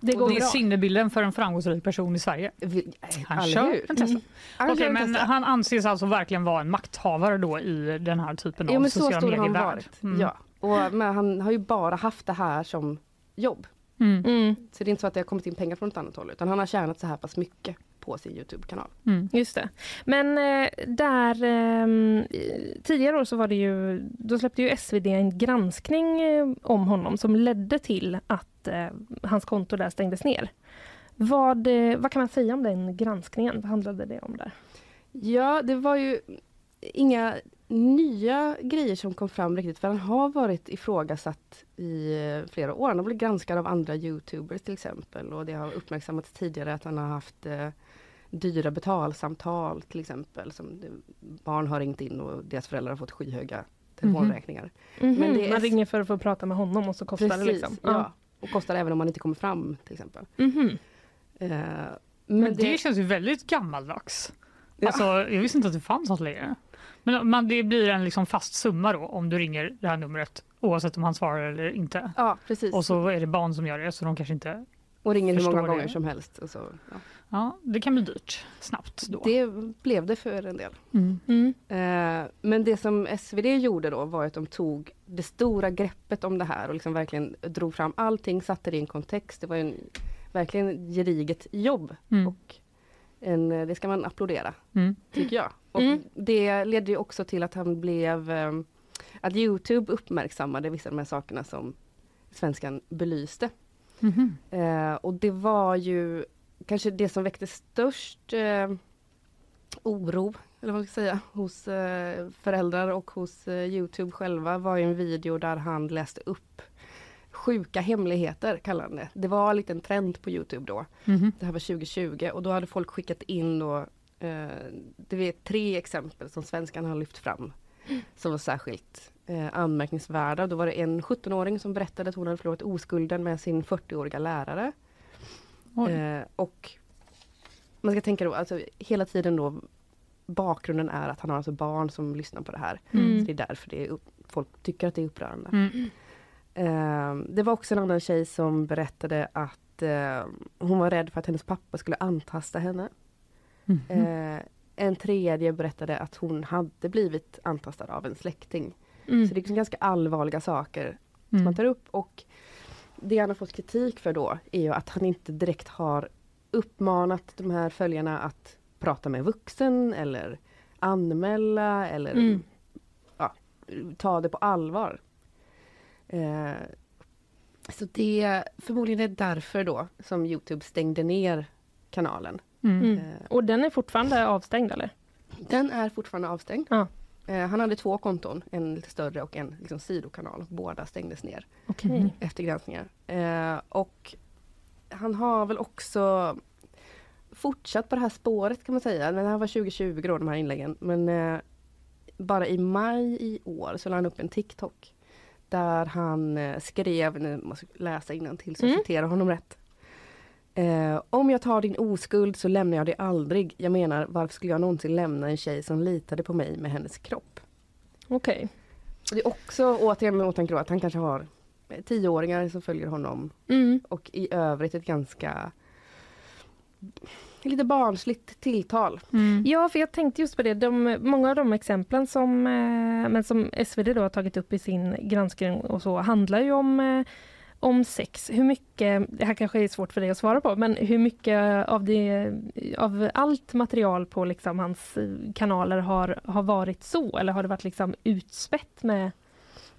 Det Och går Det är bra. sinnebilden för en framgångsrik person i Sverige. vi, Han eller kör en Tesla. Kör en men Tesla. han anses alltså verkligen vara en makthavare då i den här typen av Ja men så sociala varit. Mm. Ja. Och, men han har ju bara haft det här som jobb. Mm. Mm. Så det är inte så att det har kommit in pengar från ett annat håll utan han har tjänat så här pass mycket på sin Youtube-kanal. Mm. Just det. Men eh, där ehm, tidigare år så var det ju, då släppte ju SvD en granskning eh, om honom som ledde till att eh, hans konto där stängdes ner. Vad, vad kan man säga om den granskningen? Vad handlade det om där? Ja, det var ju inga nya grejer som kom fram riktigt för han har varit ifrågasatt i flera år. Han har blivit granskad av andra Youtubers till exempel och det har uppmärksammats tidigare att han har haft eh, dyra betalsamtal till exempel som barn har ringt in och deras föräldrar har fått skyhöga telefonräkningar. Men Men det är- Man ringer för att få prata med honom och så kostar Precis, det liksom. ja. Och kostar även om man inte kommer fram till exempel. Mhm. Eh, Men, men det... det, känns ju väldigt gammaldags. Ja. Alltså, jag visste inte att det fanns sånt längre. Men man, det blir en liksom fast summa då om du ringer det här numret oavsett om han svarar eller inte. Ja, precis. Och så är det barn som gör det så de kanske inte Och ringer hur många gånger det. som helst. Och så, ja. Ja, det kan bli dyrt snabbt då. Det blev det för en del. Mm. Mm. Eh, men det som SvD gjorde då var att de tog det stora greppet om det här och liksom verkligen drog fram allting, satte det i en kontext. Det var en, verkligen ett gediget jobb Mm. och en, det ska man applådera, Mm. tycker jag. Och Mm. Det ledde ju också till att han blev eh, att Youtube uppmärksammade vissa av de här sakerna som svenskan belyste. Mhm. Eh, och det var ju kanske det som väckte störst eh, oro, eller vad man ska säga, hos eh, föräldrar och hos eh, Youtube själva var en video där han läste upp sjuka hemligheter, kallar han det. Det var en liten trend på Youtube då. Mhm. Det här var 2020 och då hade folk skickat in då, eh, det är tre exempel som svenskan har lyft fram som var särskilt eh, anmärkningsvärda. Då var det en 17-åring som berättade att hon hade förlorat oskulden med sin 40-åriga lärare. Eh, och man ska tänka då, alltså hela tiden då bakgrunden är att han har alltså barn som lyssnar på det här. Mm. Så det är därför det är upp, folk tycker att det är upprörande. Mm. Eh, det var också en annan tjej som berättade att eh, hon var rädd för att hennes pappa skulle antasta henne. Eh, en tredje berättade att hon hade blivit antastad av en släkting. Mm. Så det är liksom ganska allvarliga saker som Mm. man tar upp. Och det han har fått kritik för då är ju att han inte direkt har uppmanat de här följarna att prata med vuxen eller anmäla eller Mm. ja, ta det på allvar. Eh, så det förmodligen är därför då som Youtube stängde ner kanalen. Mm. Eh, Och den är fortfarande avstängd eller? den är fortfarande avstängd. Ja. Eh, han hade två konton, en lite större och en liksom, sidokanal. Båda stängdes ner Okej. Mm. efter granskningar. Eh, och han har väl också fortsatt på det här spåret kan man säga. Men det här var 2020 då, de här inläggen. Men eh, bara i maj i år så la han upp en TikTok. Där han eh, skrev, nu måste jag läsa till så jag Mm. citerar honom rätt. Eh, om jag tar din oskuld så lämnar jag dig aldrig. Jag menar, varför skulle jag någonsin lämna en tjej som litade på mig med hennes kropp? Okej. Och det är också återigen med åtanke att han kanske har eh, tioåringar som följer honom Mm. och i övrigt ett ganska lite barnsligt tilltal. Mm. Ja, för jag tänkte just på det. De, många av de exemplen som, eh, men som SvD då har tagit upp i sin granskning och så handlar ju om, eh, om sex. Hur mycket, det här kanske är svårt för dig att svara på, men hur mycket av, det, av allt material på liksom hans eh, kanaler har, har varit så? Eller har det varit liksom utspätt med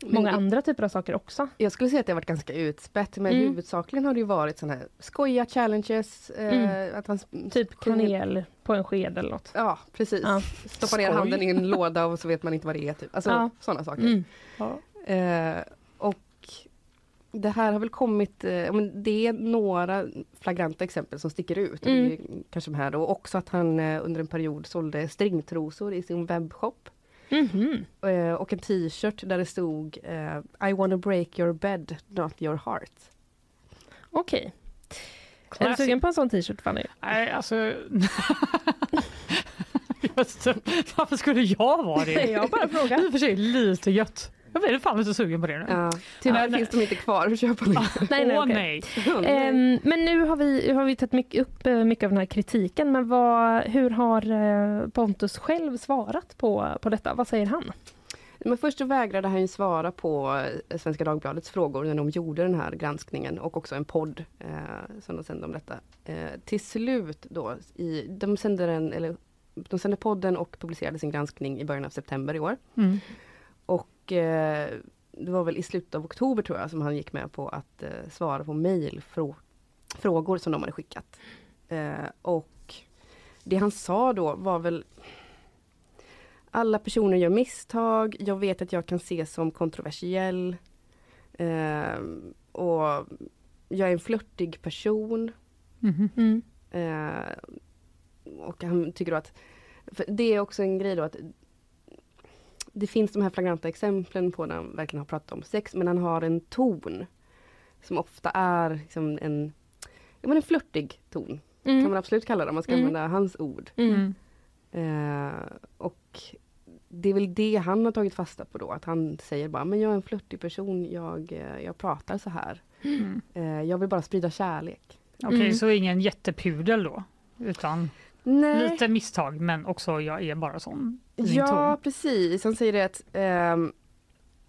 många Men andra typer av saker också? Jag skulle säga att det har varit ganska utspätt men Mm. huvudsakligen har det ju varit sådana här skojiga challenges. Eh, Mm. att han, Typ kanel på en sked eller något? Ja precis. Ja. Stoppa ner handen i en låda och så vet man inte vad det är. Typ. Alltså Ja. sådana saker. Mm. Eh, och det här har väl kommit, eh, det är några flagranta exempel som sticker ut. Mm. kanske de här då. Också att han eh, under en period sålde stringtrosor i sin webbshop. Mhm. Eh, och en t-shirt där det stod eh, I wanna break your bed, not your heart. Okej. Är du sugen på en sån t-shirt Fanny? Nej, alltså... Just, varför skulle jag vara det? Jag bara frågar. I och för sig lite gött. Jag är fan inte sugen på det nu. Ja, tyvärr Ja, nej. finns de inte kvar att köpa nu. Nej, nej, Åh okej. nej. Ehm, men nu har vi, har vi tagit mycket, upp eh, mycket av den här kritiken. Men vad, hur har eh, Pontus själv svarat på, på detta? Vad säger han? Men först så vägrade han ju svara på eh, Svenska Dagbladets frågor när de gjorde den här granskningen och också en podd eh, som de sände om detta. Eh, till slut då, i, de, sände den, eller, de sände podden och publicerade sin granskning i början av september i år. Mm. Och eh, det var väl i slutet av oktober tror jag som han gick med på att eh, svara på mejlfrågor som de hade skickat. Eh, och det han sa då var väl alla personer gör misstag, jag vet att jag kan ses som kontroversiell. Och jag är en flörtig person. Mhm. Eh, och han tycker då att, det är också en grej då att det finns de här flagranta exemplen på när han verkligen har pratat om sex men han har en ton som ofta är liksom en, ja, men en flörtig ton. Kan man absolut kalla det om man ska Mm. använda hans ord. Mm. Eh, och det är väl det han har tagit fasta på då, att han säger bara, men jag är en flörtig person, jag, eh, jag pratar så här. Mm. Eh, jag vill bara sprida kärlek. Okej, Mm. så ingen jättepudel då? Utan Nej. lite misstag, men också jag är bara sån. i Ja, ton. precis. Han säger det att, ehm,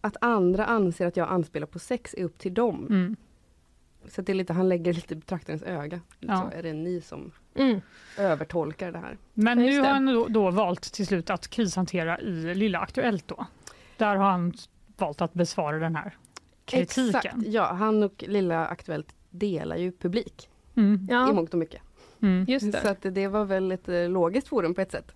att andra anser att jag anspelar på sex är upp till dem. Mm. Så det är lite, han lägger lite i betraktarens öga. Ja. Så är det ni som Mm. övertolkar det här. Men nu har han då, då valt till slut att krishantera i Lilla Aktuellt då. Där har han valt att besvara den här kritiken. Exakt, ja. Han och Lilla Aktuellt delar ju publik Mm. i Ja, mångt och mycket. Mm. just Så det. att det var väl ett eh, logiskt forum på ett sätt.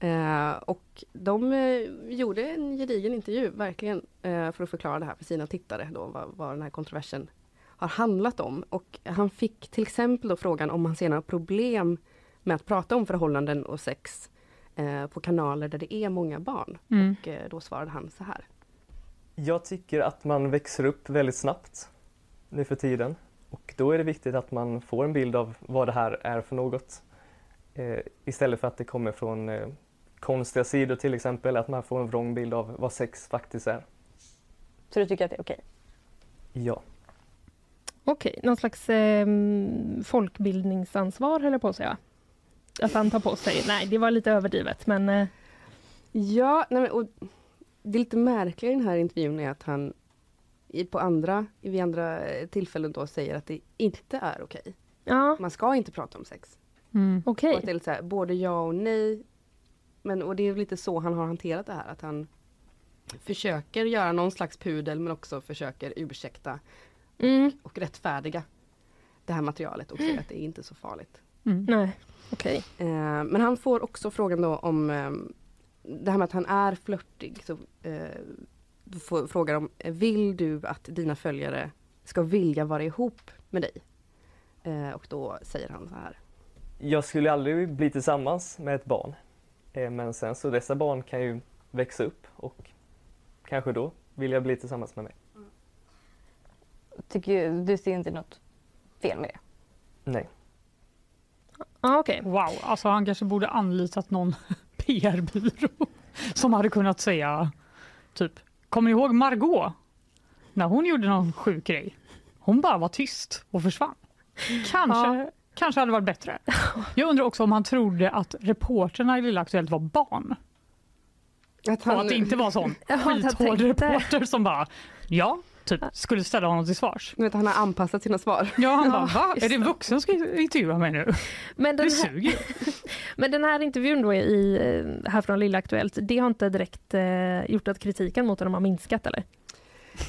Eh, och de eh, gjorde en gedigen intervju, verkligen, eh, för att förklara det här för sina tittare, då, vad, vad den här kontroversen har handlat om. Och han fick till exempel då frågan om han ser några problem med att prata om förhållanden och sex eh, på kanaler där det är många barn. Mm. Och eh, då svarade han så här. Jag tycker att man växer upp väldigt snabbt nu för tiden och då är det viktigt att man får en bild av vad det här är för något. Eh, istället för att det kommer från eh, konstiga sidor till exempel, att man får en vrång bild av vad sex faktiskt är. Så du tycker att det är okej? Ja. Okej, någon slags eh, folkbildningsansvar höll jag på att säga. Att han tar på sig. Nej, det var lite överdrivet, men eh, Ja, nej men, och det lite märkliga i den här intervjun är att han i, på andra, vid andra eh, tillfällen då säger att det inte är okej. ja, Man ska inte prata om sex. Mm. okej. Och att det är lite så här, både ja och nej. Men, och det är lite så han har hanterat det här, att han försöker göra någon slags pudel men också försöker ursäkta Mm, och rättfärdiga det här materialet och säga att det är inte så farligt. Mm. nej, okej. Eh, men han får också frågan då om eh, det här med att han är flörtig. Så, eh, frågar om, eh, vill du att dina följare ska vilja vara ihop med dig? Eh, och då säger han så här. Jag skulle aldrig bli tillsammans med ett barn. Eh, men sen så dessa barn kan ju växa upp och kanske då vill jag bli tillsammans med mig. Tycker du ser inte något fel med det? Nej. Ja, okej. Wow, alltså han kanske borde anlitat någon PR-byrå som hade kunnat säga typ, kommer ni ihåg Margot? När hon gjorde någon sjuk grej. Hon bara var tyst och försvann. Kanske, kanske hade varit bättre. Jag undrar också om han trodde att reporterna i Lilla Aktuellt var barn. Att Och att det inte var sån Ja, skithård reporter som bara, ja, typ skulle ställa honom till svars. Nu vet, han har anpassat sina svar. Ja, han bara, Ja, va? Är det en vuxen som ska intervjua mig nu? Men den, Det här, suger. men den här intervjun då i, eh, här från Lilla Aktuellt, det har inte direkt eh, gjort att kritiken mot honom har minskat eller?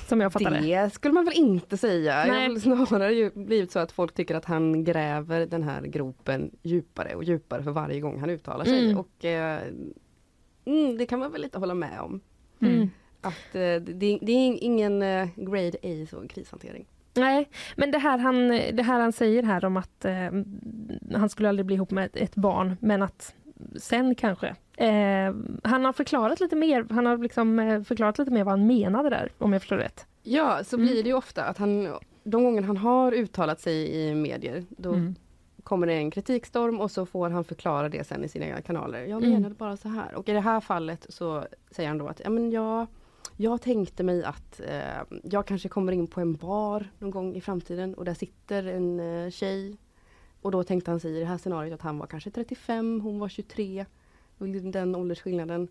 Som jag fattar det. Det skulle man väl inte säga. Nej. Har väl snarare ju blivit så att folk tycker att han gräver den här gropen djupare och djupare för varje gång han uttalar sig. Mm. Och eh, mm, det kan man väl lite hålla med om. Mm. Att eh, det, det är ingen eh, grade A så krishantering. Nej, men det här, han, det här han säger här om att eh, han skulle aldrig bli ihop med ett, ett barn, men att sen kanske. Eh, han har förklarat lite mer, han har liksom eh, förklarat lite mer vad han menade där, om jag förstår rätt. Ja, så Mm. blir det ju ofta att han, de gånger han har uttalat sig i medier, då Mm. kommer det en kritikstorm och så får han förklara det sen i sina egna kanaler. Jag Mm. menade bara så här. Och i det här fallet så säger han då att ja, men jag, jag tänkte mig att eh, jag kanske kommer in på en bar någon gång i framtiden och där sitter en eh, tjej. Och då tänkte han sig i det här scenariot att han var kanske 35, hon var 23. Det var liksom Den åldersskillnaden.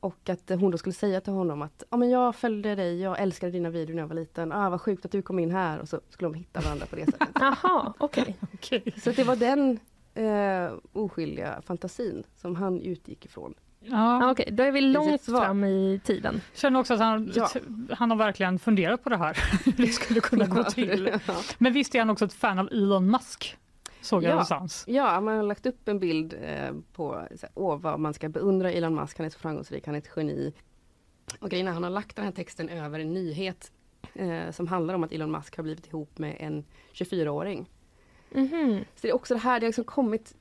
Och att hon då skulle säga till honom att ja, men jag följde dig, jag älskade dina videor när jag var liten. Ah, vad sjukt att du kom in här. Och så skulle de hitta varandra på det sättet. Jaha, okej. Okej. Så det var den eh, oskyldiga fantasin som han utgick ifrån. Ja. Ja, okej, då är vi långt fram i tiden. känner också att han, Ja. han har verkligen funderat på det här. Det skulle kunna gå till. Ja. Men visst är han också ett fan av Elon Musk? Såg jag Ja. någonstans. Ja, man har lagt upp en bild eh, på så åh, vad man ska beundra Elon Musk. Han är så framgångsrik, han är ett geni. Och grejen han har lagt den här texten över en nyhet eh, som handlar om att Elon Musk har blivit ihop med en 24-åring. Mhm. Så det är också det här, det har liksom kommit...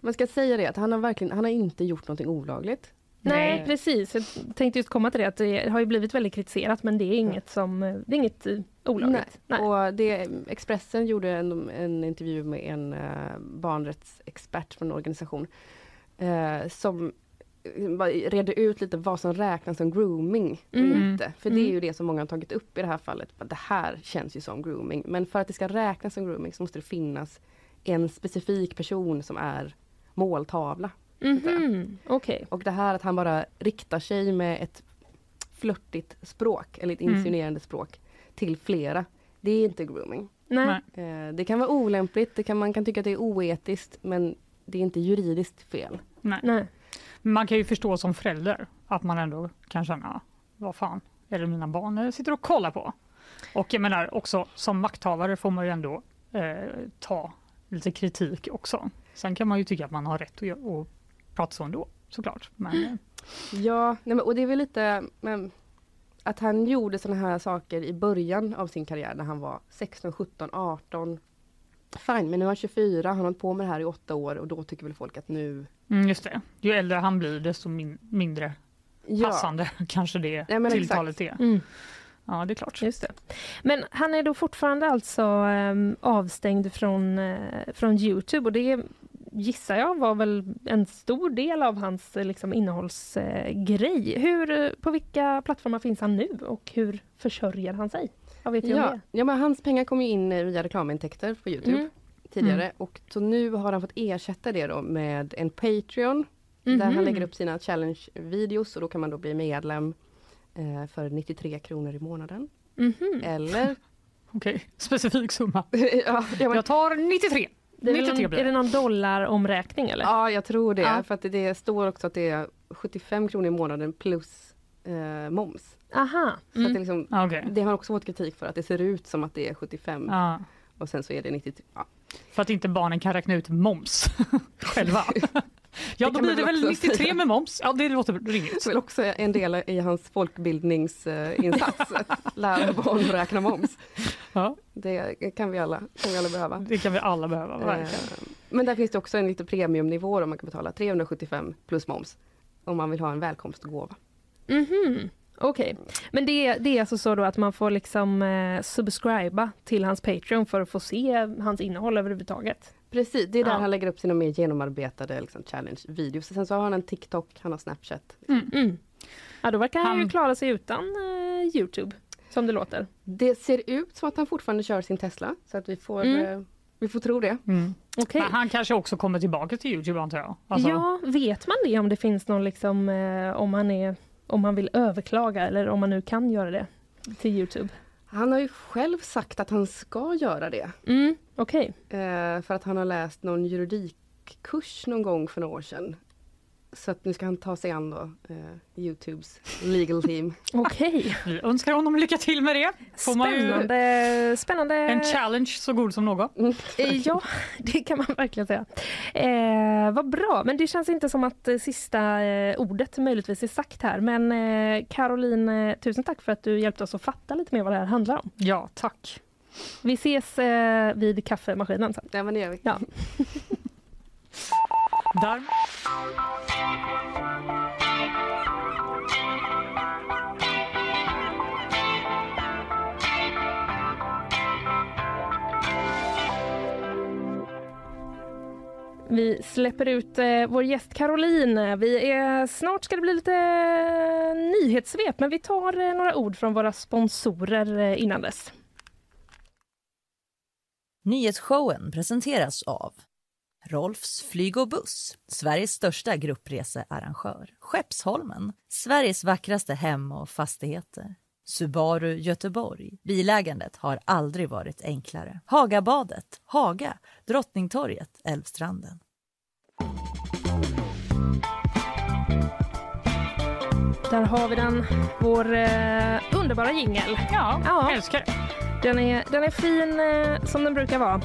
Man ska säga det att han har verkligen, han har inte gjort någonting olagligt. Nej, Nej. precis. Jag tänkte just komma till det, att det har ju blivit väldigt kritiserat, men det är inget som, det är inget eh, olagligt. Nej. Och det, Expressen gjorde en, en intervju med en uh, barnrättsexpert från en organisation eh, som reda ut lite vad som räknas som grooming Mm. inte. För det är Mm. ju det som många har tagit upp i det här fallet. Det här känns ju som grooming. Men för att det ska räknas som grooming så måste det finnas en specifik person som är måltavla. säga. Mhm, Okej. Och det här att han bara riktar sig med ett flörtigt språk eller ett Mm. insinuerande språk till flera. Det är inte grooming. Nej. Eh, Det kan vara olämpligt, det kan, man kan tycka att det är oetiskt men det är inte juridiskt fel. Nej. Nej. Man kan ju förstå som förälder att man ändå kan känna, vad fan är det mina barn sitter och kollar på? Och jag menar också som makthavare får man ju ändå eh, ta lite kritik också. Sen kan man ju tycka att man har rätt att, att prata så ändå såklart. Men, eh, Ja, nej men, och det är väl lite men, att han gjorde såna här saker i början av sin karriär när han var 16, 17, 18. Fine, men nu är han 24, han har hållit på med det här i åtta år och då tycker väl folk att nu... mm, just det, ju äldre han blir desto min, mindre Ja. passande kanske det Ja, men tilltalet exakt. är. Mm. Ja, det är klart. Just det. Men han är då fortfarande alltså ehm, avstängd från, eh, från Youtube och det gissar jag var väl en stor del av hans liksom, innehållsgrej. hur, eh, på vilka plattformar finns han nu och hur försörjer han sig? Vad vet Ja, det? ja, men hans pengar kom ju in eh, via reklamintäkter på Youtube Mm. tidigare Mm. och så nu har han fått ersätta det då med en Patreon där Mhm. han lägger upp sina challenge-videos och då kan man då bli medlem eh, för 93 kronor i månaden. Mhm. Eller... Okej, specifik summa. ja, ja, men, Jag tar 93. Det är, 93 någon, är det det. någon dollaromräkning eller? ja, jag tror det. Ja. För att det, det står också att det är 75 kronor i månaden plus eh, moms. Aha. Så att det, Mm. liksom, Ah, okej. det har också fått kritik för att det ser ut som att det är 75 Ja, och sen så är det 93. Ja. för att inte barnen kan räkna ut moms själva. Ja, då blir det väl väl också 93 säga. med moms. Ja, det låter rimligt. Det är också en del i hans folkbildningsinsats, att lära barn att räkna moms. Ja, Det kan vi alla, kan vi alla behöva. det kan vi alla behöva, verkligen. Eh, Men där finns det också en lite premiumnivå då man kan betala 375 plus moms om man vill ha en välkomstgåva. Mhm. Okej, men det, det är alltså så då att man får liksom eh, subscriba till hans Patreon för att få se hans innehåll överhuvudtaget? Precis, det är där Ja. han lägger upp sina mer genomarbetade liksom, challenge-videos. Sen så har han en TikTok, han har Snapchat. Mm. Ja, då verkar han, ju klara sig utan eh, Youtube, som det låter. Det ser ut som att han fortfarande kör sin Tesla, så att vi får, Mm. eh, vi får tro det. Mm. Men han kanske också kommer tillbaka till Youtube antar jag. Alltså, Ja, vet man det om det finns någon liksom, eh, om han är, om han vill överklaga eller om man nu kan göra det till Youtube? Han har ju själv sagt att han ska göra det. Mm, Okej. Eh, för att han har läst någon juridikkurs någon gång för några år sedan. Så att nu ska han ta sig an då, eh, Youtubes legal team. Okej. Vi önskar honom lycka till med det. Får man ju Spännande. Spännande. en challenge så god som någon. Eh, Ja, det kan man verkligen säga. Eh, vad bra, men det känns inte som att eh, sista eh, ordet möjligtvis är sagt här. Men eh, Caroline, eh, tusen tack för att du hjälpte oss att fatta lite mer vad det här handlar om. Ja, tack. Vi ses eh, vid kaffemaskinen sen. Ja men det gör vi. Ja. Där. Vi släpper ut eh, vår gäst Caroline. Vi är, snart ska det bli lite eh, nyhetssvep, men vi tar eh, några ord från våra sponsorer eh, innan dess. Nyhetsshowen presenteras av Rolfs flyg och buss, Sveriges största gruppresearrangör. Skeppsholmen, Sveriges vackraste hem och fastigheter. Subaru Göteborg. Bilägandet har aldrig varit enklare. Hagabadet, Haga, Drottningtorget, Älvstranden. Där har vi den, vår eh, underbara jingel. Ja, Ja. älskar. Den är, den är fin eh, som den brukar vara.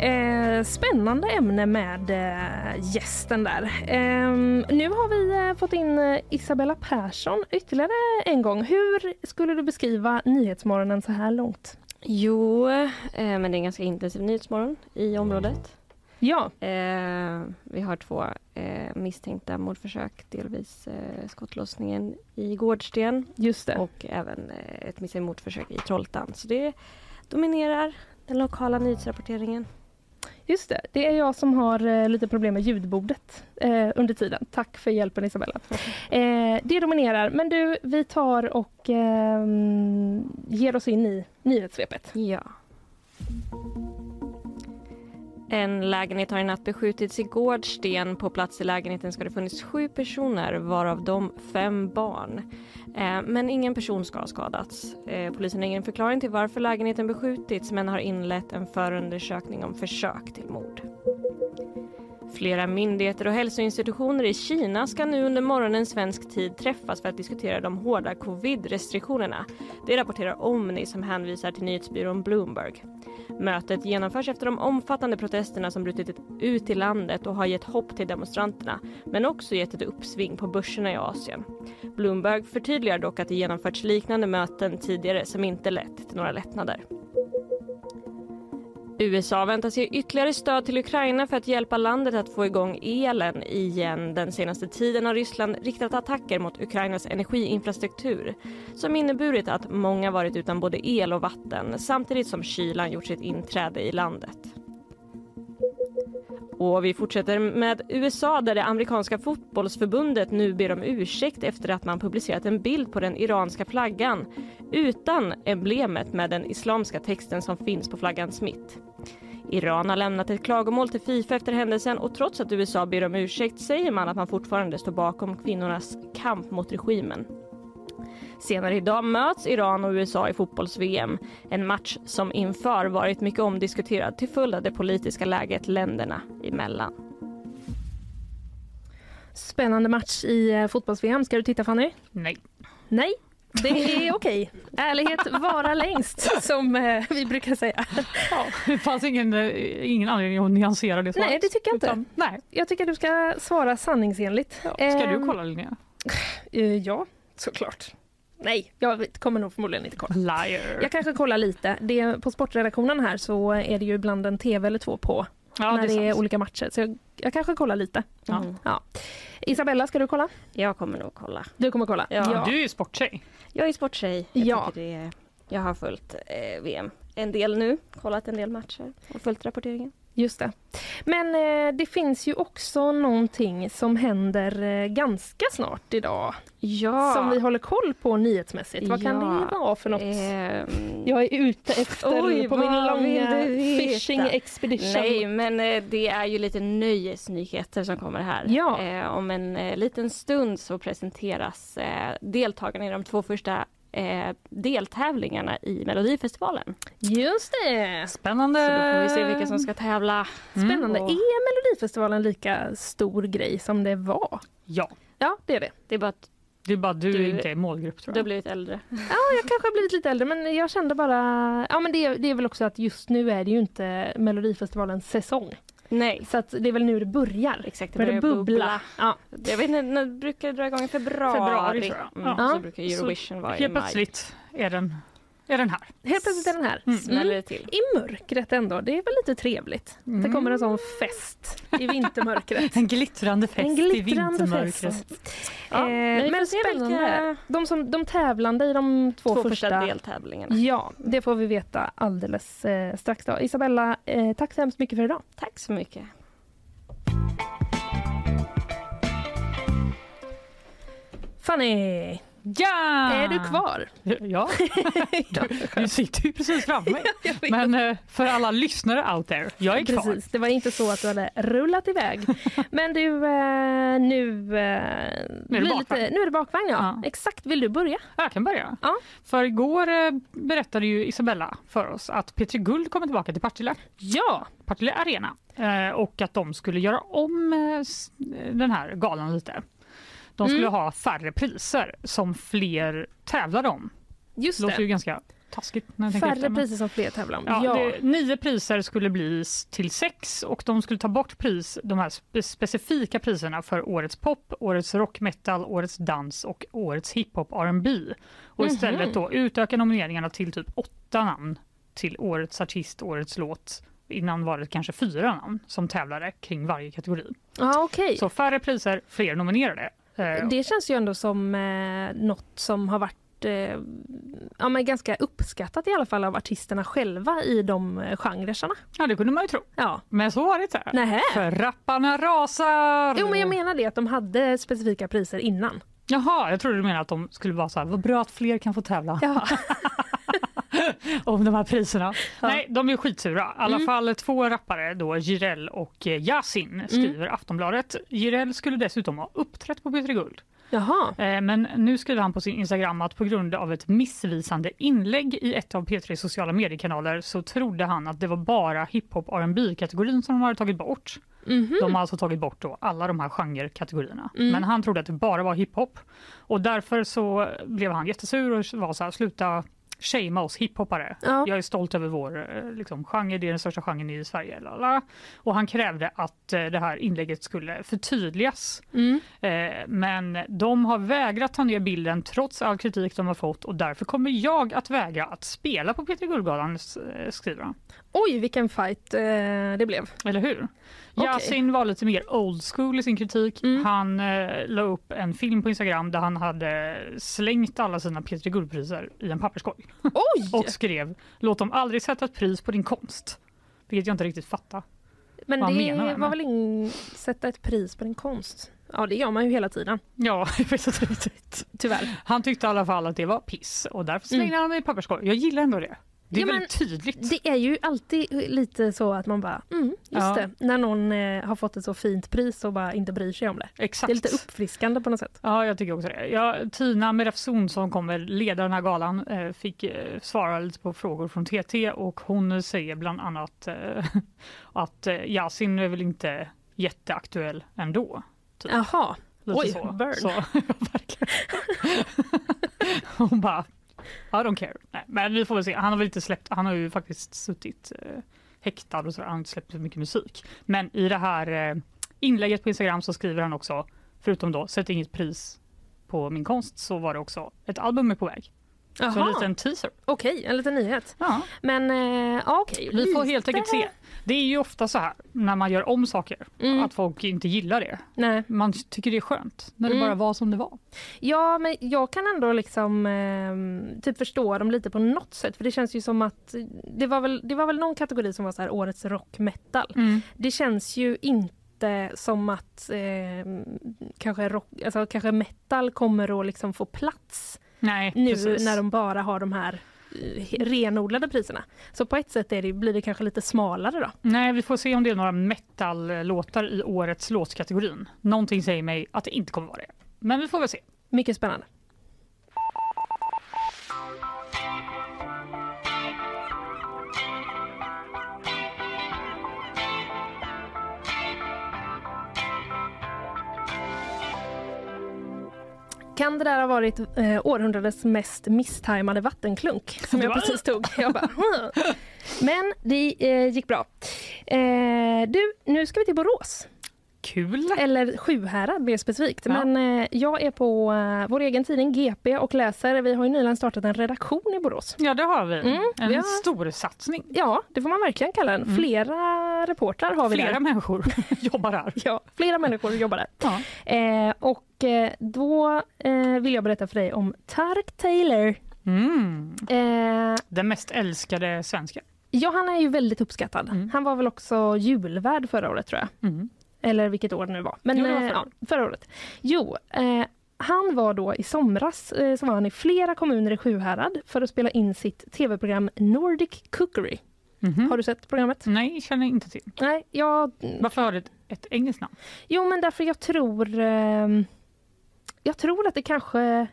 Eh, spännande ämne med eh, gästen där. Eh, nu har vi eh, fått in eh, Isabella Persson ytterligare en gång. Hur skulle du beskriva Nyhetsmorgonen så här långt? Jo, eh, men det är en ganska intensiv nyhetsmorgon i området. Ja, Eh, vi har två eh, misstänkta mordförsök, delvis eh, skottlossningen i Gårdsten just det. och även eh, ett misstänkt mordförsök i Trollhättan. Så det dominerar den lokala nyhetsrapporteringen. Just det, det är jag som har eh, lite problem med ljudbordet eh, under tiden. Tack för hjälpen Isabella. Eh, det dominerar, men du, vi tar och eh, ger oss in i nyhetssvepet. Ja. En lägenhet har i natt beskjutits i Gårdsten. På plats i lägenheten ska det funnits sju personer, varav de fem barn. Eh, men ingen person ska ha skadats. Eh, polisen har ingen förklaring till varför lägenheten beskjutits men har inlett en förundersökning om försök till mord. Flera myndigheter och hälsoinstitutioner i Kina ska nu under morgonen svensk tid träffas för att diskutera de hårda covid-restriktionerna. Det rapporterar Omni som hänvisar till nyhetsbyrån Bloomberg. Mötet genomförs efter de omfattande protesterna som brutit ut i landet och har gett hopp till demonstranterna men också gett ett uppsving på börserna i Asien. Bloomberg förtydligar dock att det genomförts liknande möten tidigare som inte lett till några lättnader. USA väntas ge ytterligare stöd till Ukraina för att hjälpa landet att få igång elen igen. Den senaste tiden har Ryssland riktat attacker mot Ukrainas energiinfrastruktur som inneburit att många varit utan både el och vatten samtidigt som kylan gjort sitt inträde i landet. Och vi fortsätter med USA där det amerikanska fotbollsförbundet nu ber om ursäkt efter att man publicerat en bild på den iranska flaggan utan emblemet med den islamska texten som finns på flaggans mitt. Iran har lämnat ett klagomål till Fifa efter händelsen och trots att USA ber om ursäkt säger man att man fortfarande står bakom kvinnornas kamp mot regimen. Senare idag möts Iran och USA i fotbolls-VM. En match som inför varit mycket omdiskuterad till följd av det politiska läget länderna emellan. Spännande match i eh, fotbolls-VM. Ska du titta Fanny? Nej. Nej, det är okej. Ärlighet vara längst, som eh, vi brukar säga. Ja, det fanns ingen, eh, ingen anledning att nyansera det svaret. Nej, det tycker jag inte. Utan, nej. Jag tycker du ska svara sanningsenligt. Ja. Ska du Ehm, kolla Linnea? eh, Ja, såklart. Nej, jag kommer nog förmodligen inte kolla. Liar. Jag kanske kollar lite. Det, på sportredaktionen här så är det ju ibland en tv eller två på Ja, när det det är är sant. olika matcher. Så jag, jag kanske kollar lite. Ja. Ja. Isabella, ska du kolla? Jag kommer nog kolla. Du kommer kolla? Ja. Du är ju sporttjej. Jag är sporttjej. Jag, Ja. det, jag har följt eh, VM en del nu, kollat en del matcher och följt rapporteringen. Just det. Men eh, det finns ju också någonting som händer eh, ganska snart idag. Ja. Som vi håller koll på nyhetsmässigt. Vad kan Ja. det vara för något? Ehm, Jag är ute efter Oj, på min långa fishing expedition. Nej, men eh, det är ju lite nöjesnyheter som kommer här. Ja. Eh, om en eh, liten stund så presenteras eh, deltagarna i de två första eh, deltävlingarna i Melodifestivalen. Just det! Spännande. Så då får vi se vilka som ska tävla. Spännande. Och- Är Melodifestivalen lika stor grej som det var? Ja, Ja, det är det. Det är bara att det är bara du, Du- inte är målgrupp tror du har jag. blivit äldre. Ja, jag kanske har blivit lite äldre men jag kände bara... Ja men det, det är väl också att just nu är det ju inte Melodifestivalens säsong. Nej, Så att det är väl nu det börjar. exakt. Det Börjar börjar bubbla. bubbla. Ja. Jag vet inte, när brukar det dra igång? Februari? Februari, tror jag. Mm, Ja. Så brukar Eurovision vara i Helt maj. plötsligt är den, är den här. Helt plötsligt är den här. Smäller det till. I mörkret ändå. Det är väl lite trevligt. Det kommer en sån fest i vintermörkret. En glittrande fest En i glittrande vintermörkret. fest. Ja, Eh, men spännande. De, som, de tävlande i de två, Två första, första deltävlingarna. Ja, det får vi veta alldeles eh, strax. Då. Isabella, eh, tack så hemskt mycket för idag. Tack så mycket. Fanny, Ja! är du kvar? Ja, du, du sitter ju precis framför mig. Men eh, för alla lyssnare out there, jag är kvar. Precis, det var inte så att du hade rullat iväg. Men du, eh, nu, eh, blir bakvagn. lite, nu är det bakvagn. Ja. Ja. Exakt, vill du börja? Jag kan börja. Ja. För igår berättade ju Isabella för oss att Petri Guld kommer tillbaka till Partille. Ja, Partille Arena. Och att de skulle göra om den här galan lite. De skulle Mm. ha färre priser som fler tävlade om. just Det låter ju ganska taskigt. Tänker efter, Färre men- priser som fler tävlar om. Ja, Ja, Det, nio priser skulle bli till sex och de skulle ta bort pris, de här spe, specifika priserna för årets pop, årets rock metal, årets dans och årets hiphop R&B och Mhm. istället då utöka nomineringarna till typ åtta namn till årets artist, årets låt. Innan var det kanske fyra namn som tävlade kring varje kategori. ja okej. Så färre priser, fler nominerade. Det känns ju ändå som eh, något som har varit varit eh, ja, men ganska uppskattat i alla fall av artisterna själva i de eh, genrerna. Ja, det kunde man ju tro. Ja. Men så var det inte. Nähä. För rapparna rasar! Jo, men jag menar det att de hade specifika priser innan. Jaha, jag trodde du menade att de skulle vara så här, vad bra att fler kan få tävla Ja. om de här priserna. Nej, de är skitsura. I alla Mm. fall två rappare, då Jireel och eh, Yasin, skriver Mm. Aftonbladet. Jireel skulle dessutom ha uppträtt på P3 Guld. Jaha. Eh, Men nu skriver han på sin Instagram att på grund av ett missvisande inlägg i ett av P3 sociala mediekanaler så trodde han att det var bara hiphop R&B kategorin som de hade tagit bort. Mhm. De har alltså tagit bort då alla de här genrekategorierna. Mm. Men han trodde att det bara var hiphop. Och därför så blev han jättesur och var så här, sluta shamea oss hiphoppare. Ja. Jag är stolt över vår eh, liksom, genre, det är den största genren i Sverige. Lala. Och han krävde att eh, det här inlägget skulle förtydligas. Mm. Eh, Men de har vägrat ta ner bilden trots all kritik de har fått och därför kommer jag att vägra att spela på Peter Guldgalan, eh, skriver han. Oj, vilken fight eh, det blev. Eller hur? Okej. Yasin var lite mer old school i sin kritik. Mm. Han eh, la upp en film på Instagram där han hade slängt alla sina Peter Guldpriser i en papperskorg och skrev “Låt dem aldrig sätta ett pris på din konst”. Vilket jag inte riktigt fattar. Men vad han det med var väl ingen sätta ett pris på din konst? Ja, det gör man ju hela tiden. Ja. Tyvärr. Han tyckte i alla fall att det var piss och därför slängde han det i papperskorg. Jag gillar ändå det. Det är. Ja, väldigt tydligt. Det är ju alltid lite så att man bara, mm, just Ja. det, när någon eh, har fått ett så fint pris och bara inte bryr sig om det. Exakt. Det är lite uppfriskande på något sätt. Ja, jag tycker också det. Ja, Tina Merefson som kommer leda den här galan eh, fick eh, svara lite på frågor från TT och hon säger bland annat eh, att eh, Yasin är väl inte jätteaktuell ändå. Typ. Jaha, oj, så. burn. Så, verkligen. Hon bara, i don't care. Nej, men vi får väl se. Han har väl inte släppt, han har ju faktiskt suttit eh, häktad och så, han har inte släppt så mycket musik. Men i det här eh, inlägget på Instagram så skriver han också, förutom då, sätt inget pris på min konst, så var det också ett album är på väg. Så en liten teaser. Okej, en liten nyhet. Ja. Men eh, okej. Vi får helt enkelt se. Det är ju ofta så här när man gör om saker, Mm. att folk inte gillar det. Nej. Man tycker det är skönt när det Mm. bara var som det var. Ja, men jag kan ändå liksom eh, typ förstå dem lite på något sätt. För det känns ju som att det var väl, det var väl någon kategori som var så här årets rock metal. Mm. Det känns ju inte som att eh, kanske, rock, alltså, kanske metal kommer att liksom få plats Nej, nu precis. när de bara har de här eh, renodlade priserna. Så på ett sätt är det, blir det kanske lite smalare då. Nej, vi får se om det är några metal-låtar i årets låtkategorin. Någonting säger mig att det inte kommer vara det. Men vi får väl se. Mycket spännande. Kan det där ha varit eh, århundradets mest misstajmade vattenklunk som jag precis tog? Jag bara. Men det eh, gick bra. Eh, du, nu ska vi till Borås. Kul! Eller Sjuhärad mer specifikt. Ja. Men eh, jag är på eh, vår egen tidning GP och läser. Vi har ju nyligen startat en redaktion i Borås. Ja, det har vi. Mm, en vi har- stor satsning. Ja, det får man verkligen kalla den. Flera reportrar har vi Flera där. människor jobbar här. Ja, flera människor jobbar där. Ja. Eh, och eh, då eh, vill jag berätta för dig om Tarek Taylor. Mm. Eh, Den mest älskade svenska. ja, han är ju väldigt uppskattad. Mm. Han var väl också julvärd förra året tror jag. Mm. Eller vilket år det nu var. Men Jo, det var eh, förra ja, förra året. Jo, eh, han var då i somras eh, så var han i flera kommuner i Sjuhärad för att spela in sitt tv-program Nordic Cookery. Mhm. Har du sett programmet? Nej, känner inte till. Nej, jag... Varför har det ett, ett engelskt namn? Jo, men därför jag tror... ehm, jag tror att det kanske...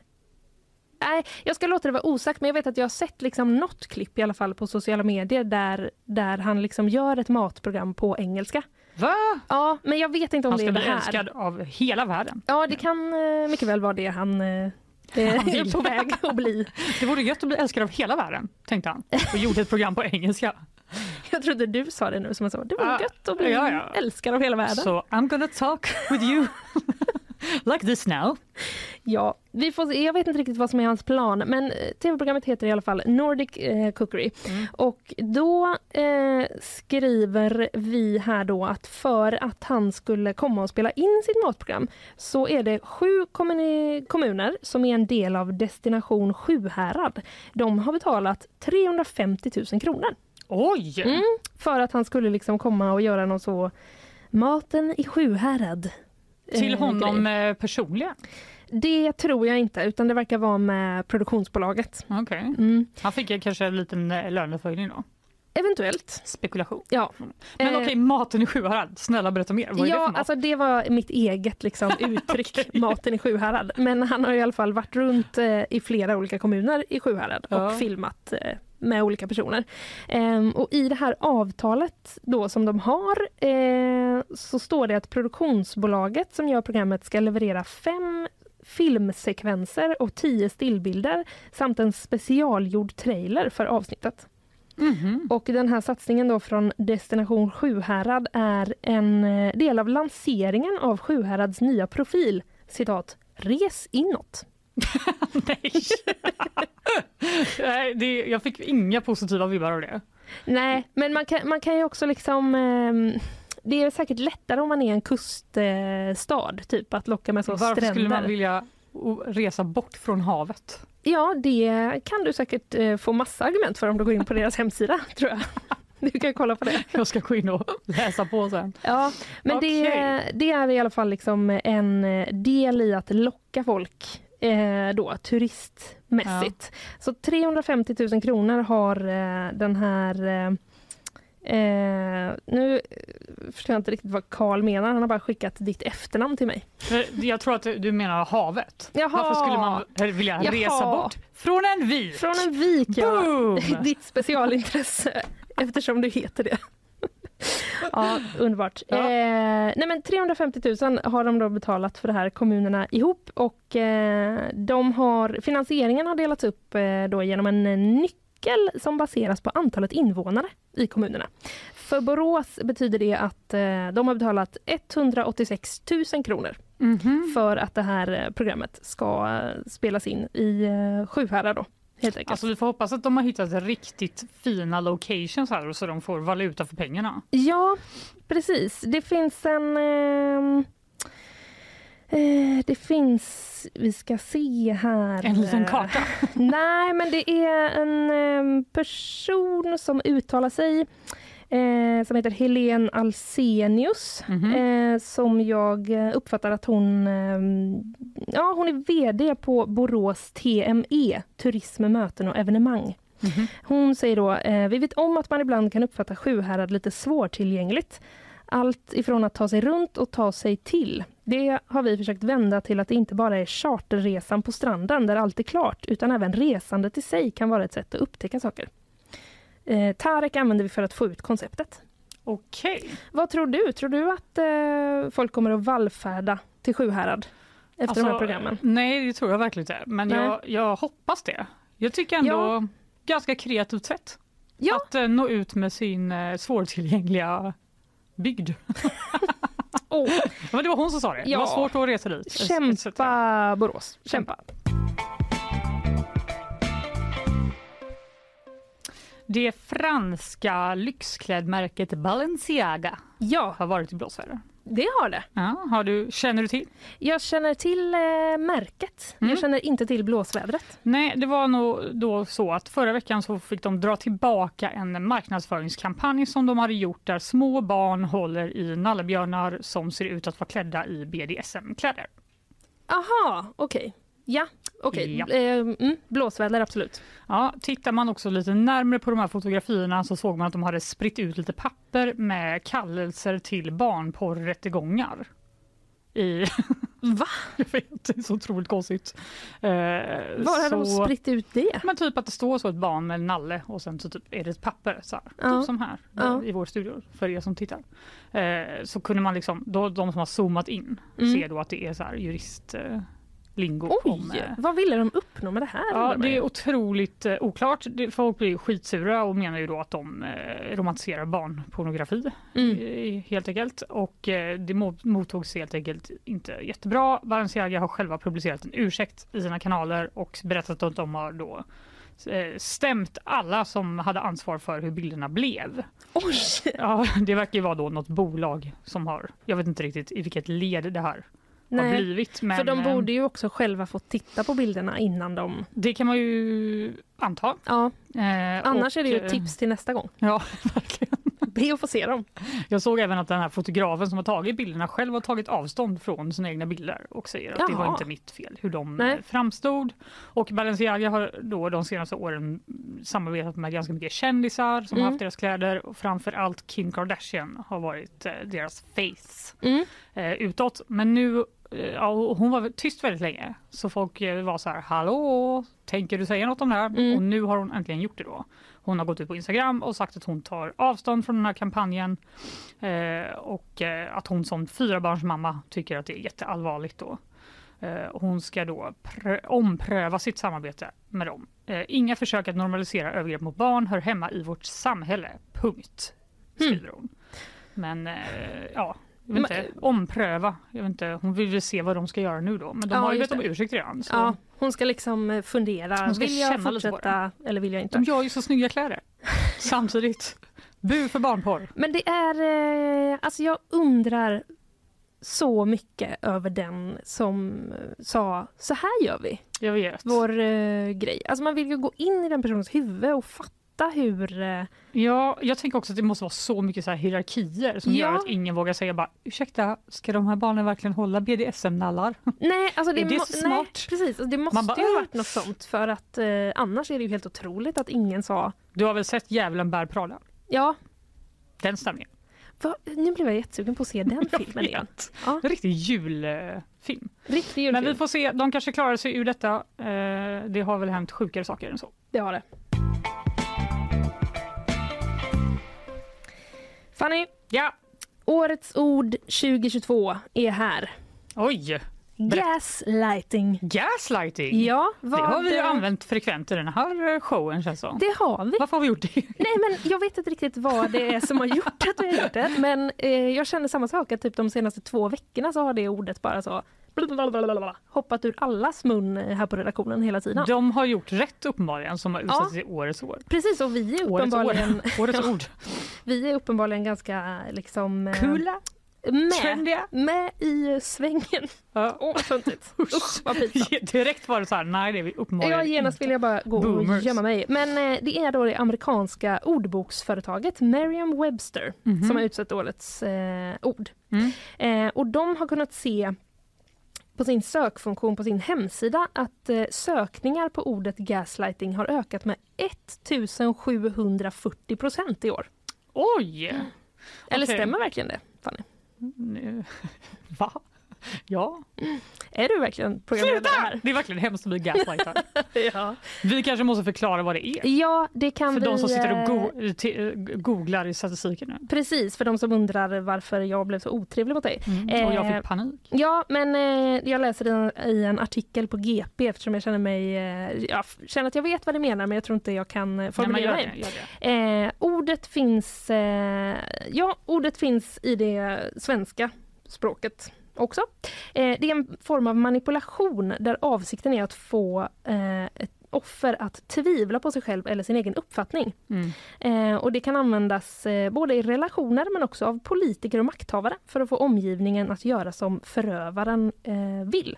Nej, jag ska låta det vara osagt, men jag vet att jag har sett liksom något klipp i alla fall på sociala medier där, där han liksom gör ett matprogram på engelska. Va? Ja, men jag vet inte om Han det ska är det bli här. älskad av hela världen. Ja, det kan eh, mycket väl vara det han eh, Han är på väg att bli. Det vore gött att bli älskad av hela världen, tänkte han. Och gjorde ett program på engelska. Jag trodde du sa det nu som jag sa. Det vore Ah, gött att bli ja, ja. älskad av hela världen. Så I'm gonna talk with you. like this now. Ja, vi får se. Jag vet inte riktigt vad som är hans plan, men eh, tv-programmet heter i alla fall Nordic eh, Cookery. Mm. Och då eh, skriver vi här då att för att han skulle komma och spela in sitt matprogram så är det sju kommuni- kommuner som är en del av Destination Sjuhärad. De har betalat 350 000 kronor. Oj! Mm, för att han skulle liksom komma och göra någon så Maten i Sjuhärad. Till eh, honom grej. eh, personligen? Det tror jag inte, utan det verkar vara med produktionsbolaget. Okej. Mm. Han fick kanske en liten eh, löneförhöjning då? Eventuellt. Spekulation. Ja. Men Eh, okej, maten i Sjuhärad. Snälla berätta mer. Vad det Ja, mat? alltså det var mitt eget liksom, uttryck, maten i Sjuhärad. Men han har i alla fall varit runt eh, i flera olika kommuner i Sjuhärad och Ja. filmat eh, med olika personer. Ehm, och i det här avtalet då som de har eh, så står det att produktionsbolaget som gör programmet ska leverera fem filmsekvenser och tio stillbilder samt en specialgjord trailer för avsnittet. Mhm. Och den här satsningen då från Destination Sjuhärad är en eh, del av lanseringen av Sjuhärads nya profil, citat, Res inåt. Nej. Nej, det, jag fick inga positiva vibbar av det. Nej, men man kan, man kan ju också liksom... ehm, det är säkert lättare om man är en kuststad, typ att locka med så Varför stränder. skulle man vilja resa bort från havet? Ja, det kan du säkert eh, få massa argument för om du går in på deras hemsida, tror jag. Du kan kolla på det. Jag ska gå in och läsa på sen. Ja, men det, Okej. det är i alla fall liksom en eh, del i att locka folk eh, då, turistmässigt. Så 350 000 kronor har eh, den här eh, Eh, nu förstår jag inte riktigt vad Karl menar. Han har bara skickat ditt efternamn till mig. För Jag tror att du menar havet. Jaha. Varför skulle man vilja Jaha. resa bort från en vik? Från en vik, ja. Boom! Ditt specialintresse, eftersom du heter det. Ja, underbart. Ja. Eh, nej men 350 000 har de då betalat för det här kommunerna ihop och eh, de har, finansieringen har delats upp eh, då genom en nyckel som baseras på antalet invånare i kommunerna. För Borås betyder det att eh, de har betalat 186 000 kronor Mhm. för att det här eh, programmet ska eh, spelas in i Sjuhärad då. Helt enkelt. Alltså vi får hoppas att de har hittat riktigt fina locations här så de får valuta för pengarna. Ja, precis. Det finns en... ehm, eh, det finns... Vi ska se här. En liten karta. Nej, men det är en ehm, person som uttalar sig eh, som heter Helene Alsenius Mhm. eh, som jag eh, uppfattar att hon, ehm, ja, hon är VD på Borås TME, Turism, möten och evenemang. Mhm. Hon säger då, eh, vi vet om att man ibland kan uppfatta Sjuhärad lite svårtillgängligt. Allt ifrån att ta sig runt och ta sig till. Det har vi försökt vända till att det inte bara är charterresan på stranden där allt är klart, utan även resandet i sig kan vara ett sätt att upptäcka saker. Eh, Tarek använder vi för att få ut konceptet. Okej. Vad tror du? Tror du att eh, folk kommer att vallfärda till Sjuhärad efter de här programmen? Nej, det tror jag verkligen inte. Men jag, jag hoppas det. Jag tycker ändå Ja. ganska kreativt sätt. Ja. Att eh, nå ut med sin eh, svårtillgängliga bygd. Oh. Men det var hon som sa det. Det Ja. var svårt att resa dit. Kämpa Borås, kämpa. Det franska lyxklädmärket Balenciaga ja. har varit i blåsväder. Det har det. Ja, har du, känner du till? Jag känner till eh, märket. Mm. Jag känner inte till blåsvädret. Nej, det var nog då så att förra veckan så fick de dra tillbaka en marknadsföringskampanj som de hade gjort där små barn håller i nallebjörnar som ser ut att vara klädda i BDSM-kläder. Aha, okej. Ja, okej. Ja. Eh, mm, blåsväder, absolut. Ja, tittar man också lite närmare på de här fotografierna så såg man att de hade spritt ut lite papper med kallelser till barnporrrättegångar. I... Va? Jag vet, det är så otroligt konstigt. Eh, Var har de så- spritt ut det? Men typ att det står så ett barn med en nalle och sen så typ är det ett papper så här, Ja. typ som här Ja. i vår studio för er som tittar. Eh, så kunde man liksom, då de som har zoomat in Mm. ser då att det är så här jurist eh, lingo. Oj, om, eh, vad ville de uppnå med det här? Ja, det är otroligt eh, oklart. Det- Folk blir skitsura och menar ju då att de eh, romantiserar barnpornografi Mm. eh, helt enkelt. Och eh, det mot- mottogs helt enkelt inte jättebra. Balenciaga har själva publicerat en ursäkt i sina kanaler och berättat att de har då eh, stämt alla som hade ansvar för hur bilderna blev. Oj! Ja, det verkar ju vara då något bolag som har, jag vet inte riktigt i vilket led det här har Nej, blivit. Men, För de eh, borde ju också själva få titta på bilderna innan de... Det kan man ju anta. Ja, Eh, annars och, är det ju eh, ett tips till nästa gång. Ja, verkligen. Be att få se dem. Jag såg även att den här fotografen som har tagit bilderna själv har tagit avstånd från sina egna bilder och säger att det var inte mitt fel hur de Nej. eh, framstod. Och Balenciaga har då de senaste åren samarbetat med ganska mycket kändisar som Mm. har haft deras kläder och framför allt Kim Kardashian har varit eh, deras face Mm. eh, utåt. Men nu, eh, ja, och hon var tyst väldigt länge så folk eh, var så här hallå, tänker du säga något om det här? Mm. Och nu har hon äntligen gjort det då. Hon har gått ut på Instagram och sagt att hon tar avstånd från den här kampanjen eh, och eh, att hon som fyrabarnsmamma tycker att det är jätteallvarligt då. Eh, hon ska då prö- ompröva sitt samarbete med dem. Eh, inga försök att normalisera övergrepp mot barn hör hemma i vårt samhälle. Punkt. Skriver hon. Men eh, ja, jag vet Men- inte, ompröva. Jag vet inte, hon vill väl se vad de ska göra nu då. Men de Ja, har ju bett om ursäkt redan. Så Ja, hon ska liksom eh, fundera. Hon ska vill jag fortsätta eller vill jag inte? De gör ju så snygga kläder. Samtidigt. Bu för barnporr. Men det är... Eh, alltså jag undrar så mycket över den som eh, sa så här gör vi. Jag vet. Vår eh, grej. Alltså man vill ju gå in i den personens huvud och fatta hur... Eh, Ja, jag tänker också att det måste vara så mycket så här hierarkier som Ja. gör att ingen vågar säga bara ursäkta, ska de här barnen verkligen hålla BDSM-nallar? nej, alltså det, Är det så smart? Nej, precis. Alltså det måste Man bara, ju ha "Äh." varit något sånt för att eh, annars är det ju helt otroligt att ingen sa Du har väl sett Djävulen bär Prada? ja, Den stämningen. va, nu blev jag jättesugen på att se den filmen igen. Ja, En riktig julfilm. riktig Men vi julfilm. får se, de kanske klarar sig ur detta. Eh, det har väl hänt sjukare saker än så. Det har det. Fanny, Ja, årets ord 2022 är här. oj! Gaslighting. Gaslighting! Ja, det vad... har vi ju använt frekvent i den här showen känns som. Det har vi. Varför har vi gjort det? Nej, men jag vet inte riktigt vad det är som har gjort att vi har gjort det. Men eh, jag känner samma sak, att typ de senaste två veckorna så har det ordet bara så blablabla, hoppat ur allas mun här på redaktionen hela tiden. De har gjort rätt uppenbarligen som har utsatts i årets år. Precis, och vi är Årets, uppenbarligen, år. årets ord. vi är uppenbarligen ganska liksom... eh, Coola, Med, trendiga. med i svängen. Ja. Åh, töntigt. Usch, vad pinsamt. Direkt var det så här, nej det är vi uppenbarligen Ja, genast vill jag bara gå och Boomers. gömma mig. Men eh, det är då det amerikanska ordboksföretaget Merriam-Webster Mhm. som har utsett årets eh, ord. Mm. Eh, och de har kunnat se på sin sökfunktion på sin hemsida att eh, sökningar på ordet gaslighting har ökat med 1740 procent i år. Oj! Eller Okej. stämmer verkligen det, Fanny? Nu- Va? Ja. Är du verkligen programledare här? Det är verkligen hemskt att bli gaslightad. Ja. Vi kanske måste förklara vad det är. ja, det kan För vi... de som sitter och eh, go- googlar i statistiken nu. Precis, för de som undrar varför jag blev så otrevlig mot dig. Mm. Och jag Eh, fick panik. Ja, men eh, jag läser i i en artikel på GP eftersom jag känner mig... Eh, jag känner att jag vet vad det menar men jag tror inte jag kan eh, Nej, formulera gör det, gör det. Eh, ordet finns... Eh, ja, ordet finns i det svenska språket också. Eh, det är en form av manipulation där avsikten är att få eh, ett offer att tvivla på sig själv eller sin egen uppfattning. Mm. Eh, och det kan användas eh, både i relationer men också av politiker och makthavare för att få omgivningen att göra som förövaren eh, vill.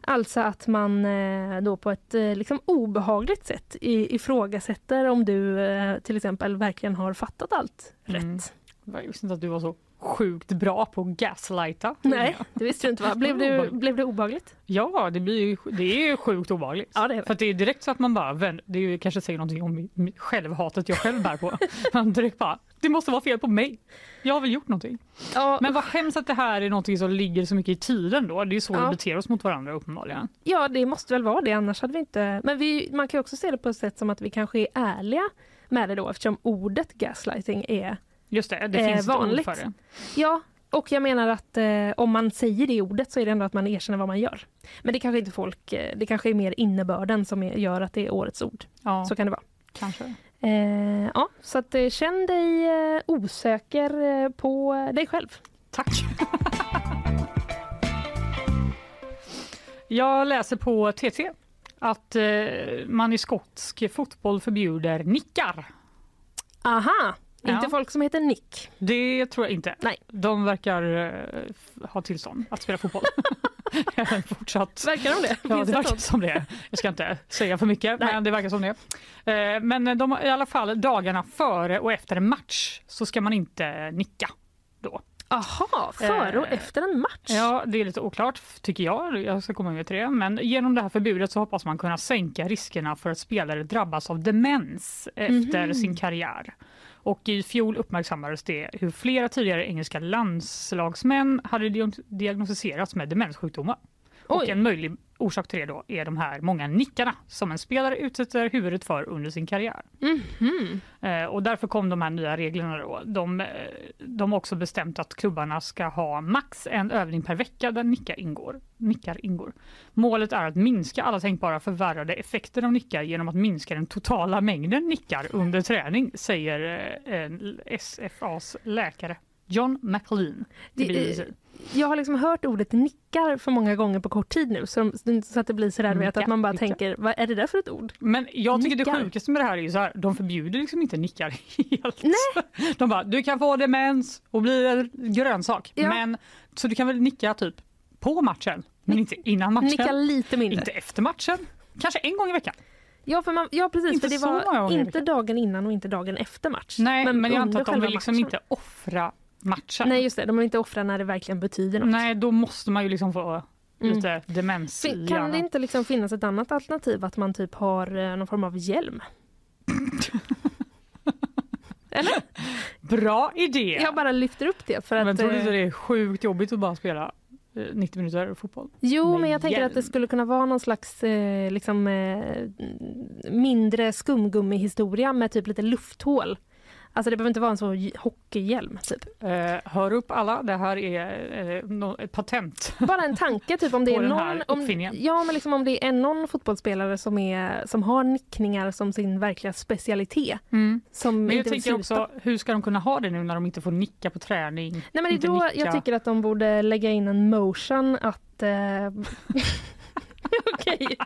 Alltså att man eh, då på ett liksom obehagligt sätt ifrågasätter om du till exempel verkligen har fattat allt Mm. rätt. Jag visste inte att du var så sjukt bra på att gaslighta. Nej, det visste du inte va? Blev det, blev det obehagligt? Ja, det, blir det är ju sjukt obehagligt. Ja, det är det. För det är direkt så att man bara, vänder- det är kanske säger någonting om självhatet jag själv bär på. Man direkt bara, det måste vara fel på mig. Jag har väl gjort någonting. Ja, Men vad hemskt att det här är någonting som ligger så mycket i tiden då. Det är så Ja. vi beter oss mot varandra uppenbarligen. ja, det måste väl vara det annars hade vi inte... Men vi, man kan också se det på ett sätt som att vi kanske är ärliga med det då eftersom ordet gaslighting är Just det, det Eh, finns ett ord vanligt. för det. Ja, Och jag menar att eh, om man säger det ordet så är det ändå att man erkänner vad man gör. Men det kanske inte folk, eh, det kanske är mer innebörden som är, gör att det är årets ord. Ja, Så kan det vara. kanske. Eh, ja, så att, eh, känn dig eh, osäker eh, på dig själv. Tack. Jag läser på TT att eh, man i skotsk fotboll förbjuder nickar. Aha! Ja. Inte folk som heter Nick. Det tror jag inte. Nej. De verkar eh, ha tillstånd att spela fotboll. Fortsatt. Verkar de det? Ja, det det verkar sånt? som det. Jag ska inte säga för mycket, men det verkar som det. Eh, Men de, i alla fall dagarna före och efter en match så ska man inte nicka då. Aha, före och Eh, efter en match? Ja, det är lite oklart tycker jag. Jag ska komma med till det. Men genom det här förbudet så hoppas man kunna sänka riskerna för att spelare drabbas av demens efter Mhm. sin karriär. Och i fjol uppmärksammades det hur flera tidigare engelska landslagsmän hade diag- diagnostiserats med demenssjukdomar. Och en möjlig orsak till det då är de här många nickarna som en spelare utsätter huvudet för under sin karriär. Mhm. Eh, och därför kom de här nya reglerna. Då. De, eh, de har också bestämt att klubbarna ska ha max en övning per vecka där nickar ingår. Nickar ingår. Målet är att minska alla tänkbara förvärrade effekter av nickar genom att minska den totala mängden nickar under träning, säger eh, SFAs läkare John McLean. Det, jag har liksom hört ordet nickar för många gånger på kort tid nu så, så att det blir sådär vet, att man bara nicka. tänker, vad är det där för ett ord? Men jag tycker Nickar. det sjukaste med det här är ju så här, de förbjuder liksom inte nickar helt. Nej. De bara, du kan få demens och bli en grönsak. Ja. Men, så du kan väl nicka typ på matchen, men inte innan matchen. Nicka lite mindre. Inte efter matchen. Kanske en gång i veckan. Ja, för man, ja precis, Inte för det var inte dagen innan och inte dagen efter match. Nej, men, jag under antar att de vill liksom inte offra matchen. Nej just det, de vill inte offra när det verkligen betyder något. Nej, då måste man ju liksom få Mm. lite demens i Kan hjärnan. det inte liksom finnas ett annat alternativ att man typ har eh, någon form av hjälm? Eller? Bra idé! Jag bara lyfter upp det för att... men tror du eh, inte det är sjukt jobbigt att bara spela eh, 90 minuter fotboll? Jo, men jag tänker att det hjälm? skulle kunna vara någon slags eh, liksom, eh, mindre skumgummihistoria med typ lite lufthål. Alltså det behöver inte vara en så j- hockeyhjälm. Typ. Eh, hör upp alla, det här är eh, ett patent. Bara en tanke, typ om det är någon, om, ja, men liksom om det är någon fotbollsspelare som, är, som har nickningar som sin verkliga specialitet. Som Men jag tänker också, hur ska de kunna ha det nu när de inte får nicka på träning? Nej, men det är då nicka? jag tycker att de borde lägga in en motion att... Eh, Okej.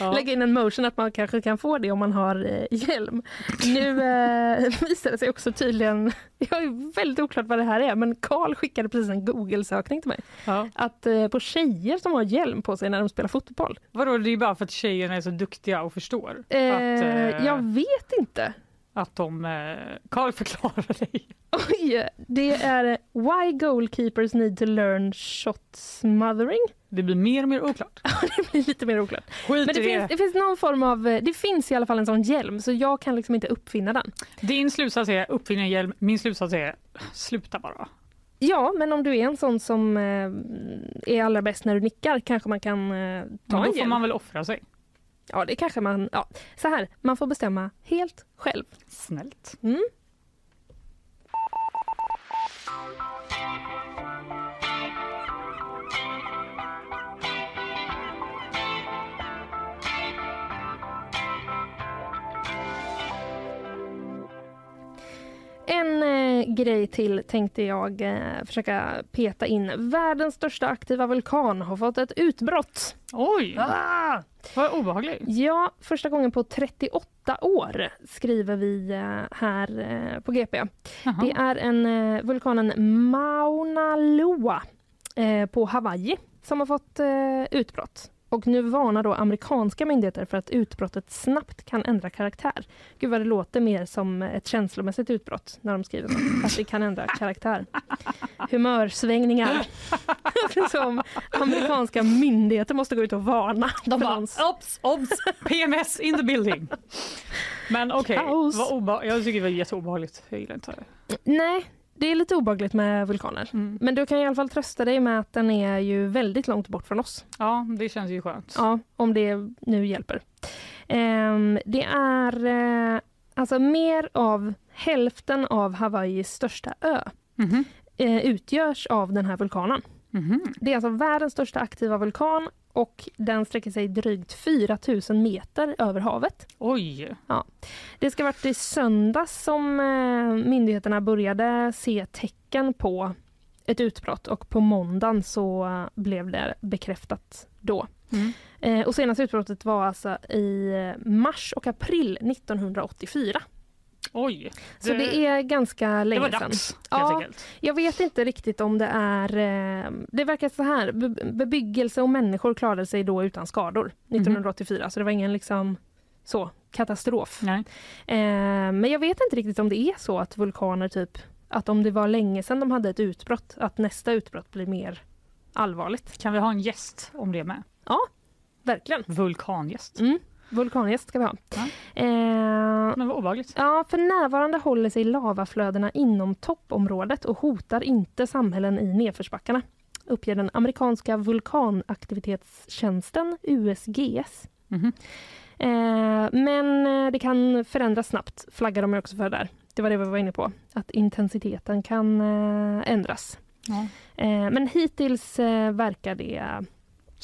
Ja. Lägga in en motion att man kanske kan få det om man har eh, hjälm. Nu eh, visar det sig också tydligen, jag är väldigt oklart vad det här är, men Karl skickade precis en Google-sökning till mig. Ja. Att eh, på tjejer som har hjälm på sig när de spelar fotboll. Vadå, det är bara för att tjejerna är så duktiga och förstår? Eh, att, eh, Jag vet inte. Att de... Eh, Karl förklarar dig. Oj, det är eh, Why goalkeepers need to learn shot smothering. Det blir mer och mer oklart. det blir lite mer oklart. Skit Men det det. finns, det finns någon form av, eh, det finns i alla fall en sån hjälm så jag kan liksom inte uppfinna den. Din slutsats är uppfinna en hjälm, min slutsats är sluta bara. Ja, men om du är en sån som eh, är allra bäst när du nickar kanske man kan eh, ta Men då en får hjälm. man väl offra sig. Ja, det kanske man... Ja. Så här, man får bestämma helt själv. Snällt. Mm. En eh, grej till tänkte jag eh, försöka peta in. Världens största aktiva vulkan har fått ett utbrott. Oj! Ah! Vad obehagligt. Ja, första gången på 38 år skriver vi eh, här eh, på GP. Det är en eh, vulkanen Mauna Loa eh, på Hawaii som har fått eh, utbrott. Och nu varnar då amerikanska myndigheter för att utbrottet snabbt kan ändra karaktär. Gud vad det låter mer som ett känslomässigt utbrott när de skriver. Att det kan ändra karaktär. Humörsvängningar. som amerikanska myndigheter måste gå ut och varna. De bara, obs, obs, PMS in the building. Men okej, vad obe- jag tycker det var jätteobehagligt. Jag gillar inte det. Nej, det är lite obagligt med vulkaner. Mm. Men du kan i alla fall trösta dig med att den är ju väldigt långt bort från oss. Ja, det känns ju skönt. Ja, om det nu hjälper. Ehm, det är eh, alltså mer av hälften av Hawaiis största ö. Mhm. eh, utgörs av den här vulkanen. Mhm. Det är alltså världens största aktiva vulkan och den sträcker sig drygt 4 000 meter över havet. Oj! Ja. Det ska varit i söndags som eh, myndigheterna började se tecken på ett utbrott och på måndagen så blev det bekräftat då. Mm. Eh, och senaste utbrottet var alltså i eh, mars och april 1984. Oj! Så det, är ganska länge det var sedan. dags, helt Ja, enkelt. jag vet inte riktigt om det är... Eh, det verkar så här, be- bebyggelse och människor klarade sig då utan skador 1984, så det var ingen liksom så katastrof. Nej. Eh, men jag vet inte riktigt om det är så att vulkaner typ, att om det var länge sedan de hade ett utbrott, att nästa utbrott blir mer allvarligt. Kan vi ha en gäst om det med? Ja, verkligen. Vulkangäst. Mm. Vulkangäst ska vi ha. Ja. Eh, Men vad obehagligt. Ja, för närvarande håller sig lavaflödena inom toppområdet och hotar inte samhällen i nedförsbackarna, uppger den amerikanska vulkanaktivitetstjänsten USGS. Mhm. Eh, men eh, det kan förändras snabbt, flaggar de också för där. Det var det vi var inne på, att intensiteten kan eh, ändras. Eh, men hittills verkar det...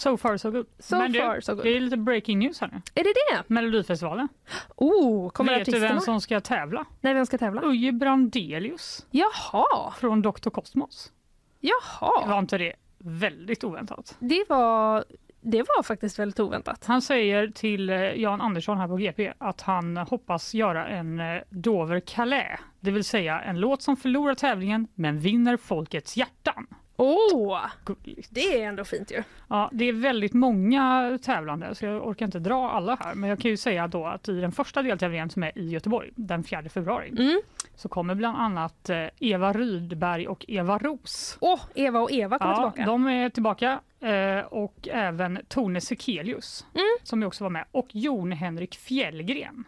So far so good. So Men du, far so good. Det är lite breaking news här nu. Är det det? Melodifestivalen. Oh, kommer Vet artisterna? du vem som ska tävla? Nej, vem ska tävla? Uje Brandelius. Jaha! Från Dr. Cosmos. Jaha! Var inte det väldigt oväntat? Det var, det var faktiskt väldigt oväntat. Han säger till eh, Jan Andersson här på GP att han hoppas göra en eh, Dover Calais, det vill säga en låt som förlorar tävlingen men vinner folkets hjärtan. Åh! Gulligt. Det är ändå fint ju. Ja, det är väldigt många tävlande så jag orkar inte dra alla här. Men jag kan ju säga då att i den första deltävlingen som är i Göteborg den 4 februari Mm. så kommer bland annat eh, Eva Rydberg och Eva Ros. Åh, Eva och Eva kommer Ja, tillbaka. de är tillbaka eh, och även Tone Sekelius Mm. som också var med och Jon Henrik Fjällgren.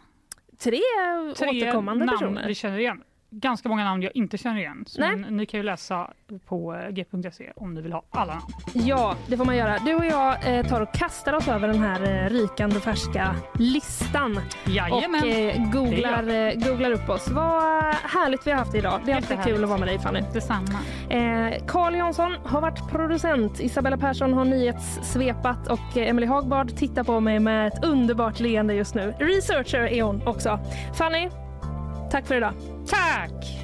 Tre, Tre återkommande namn personer. vi känner igen. Ganska många namn jag inte känner igen. Nej. men ni kan ju läsa på eh, g.se om ni vill ha alla namn. Ja, det får man göra. Du och jag eh, tar och kastar oss över den här eh, rykande färska listan. Jajamän. Och eh, googlar, eh, googlar upp oss. Vad härligt vi har haft idag. Det är alltid kul att vara med dig Fanny. Detsamma. Eh, Carl Jansson har varit producent. Isabella Persson har nyhetssvepat och eh, Emily Hagbard tittar på mig med ett underbart leende just nu. Researcher är hon också. Fanny, tack för idag. Tack!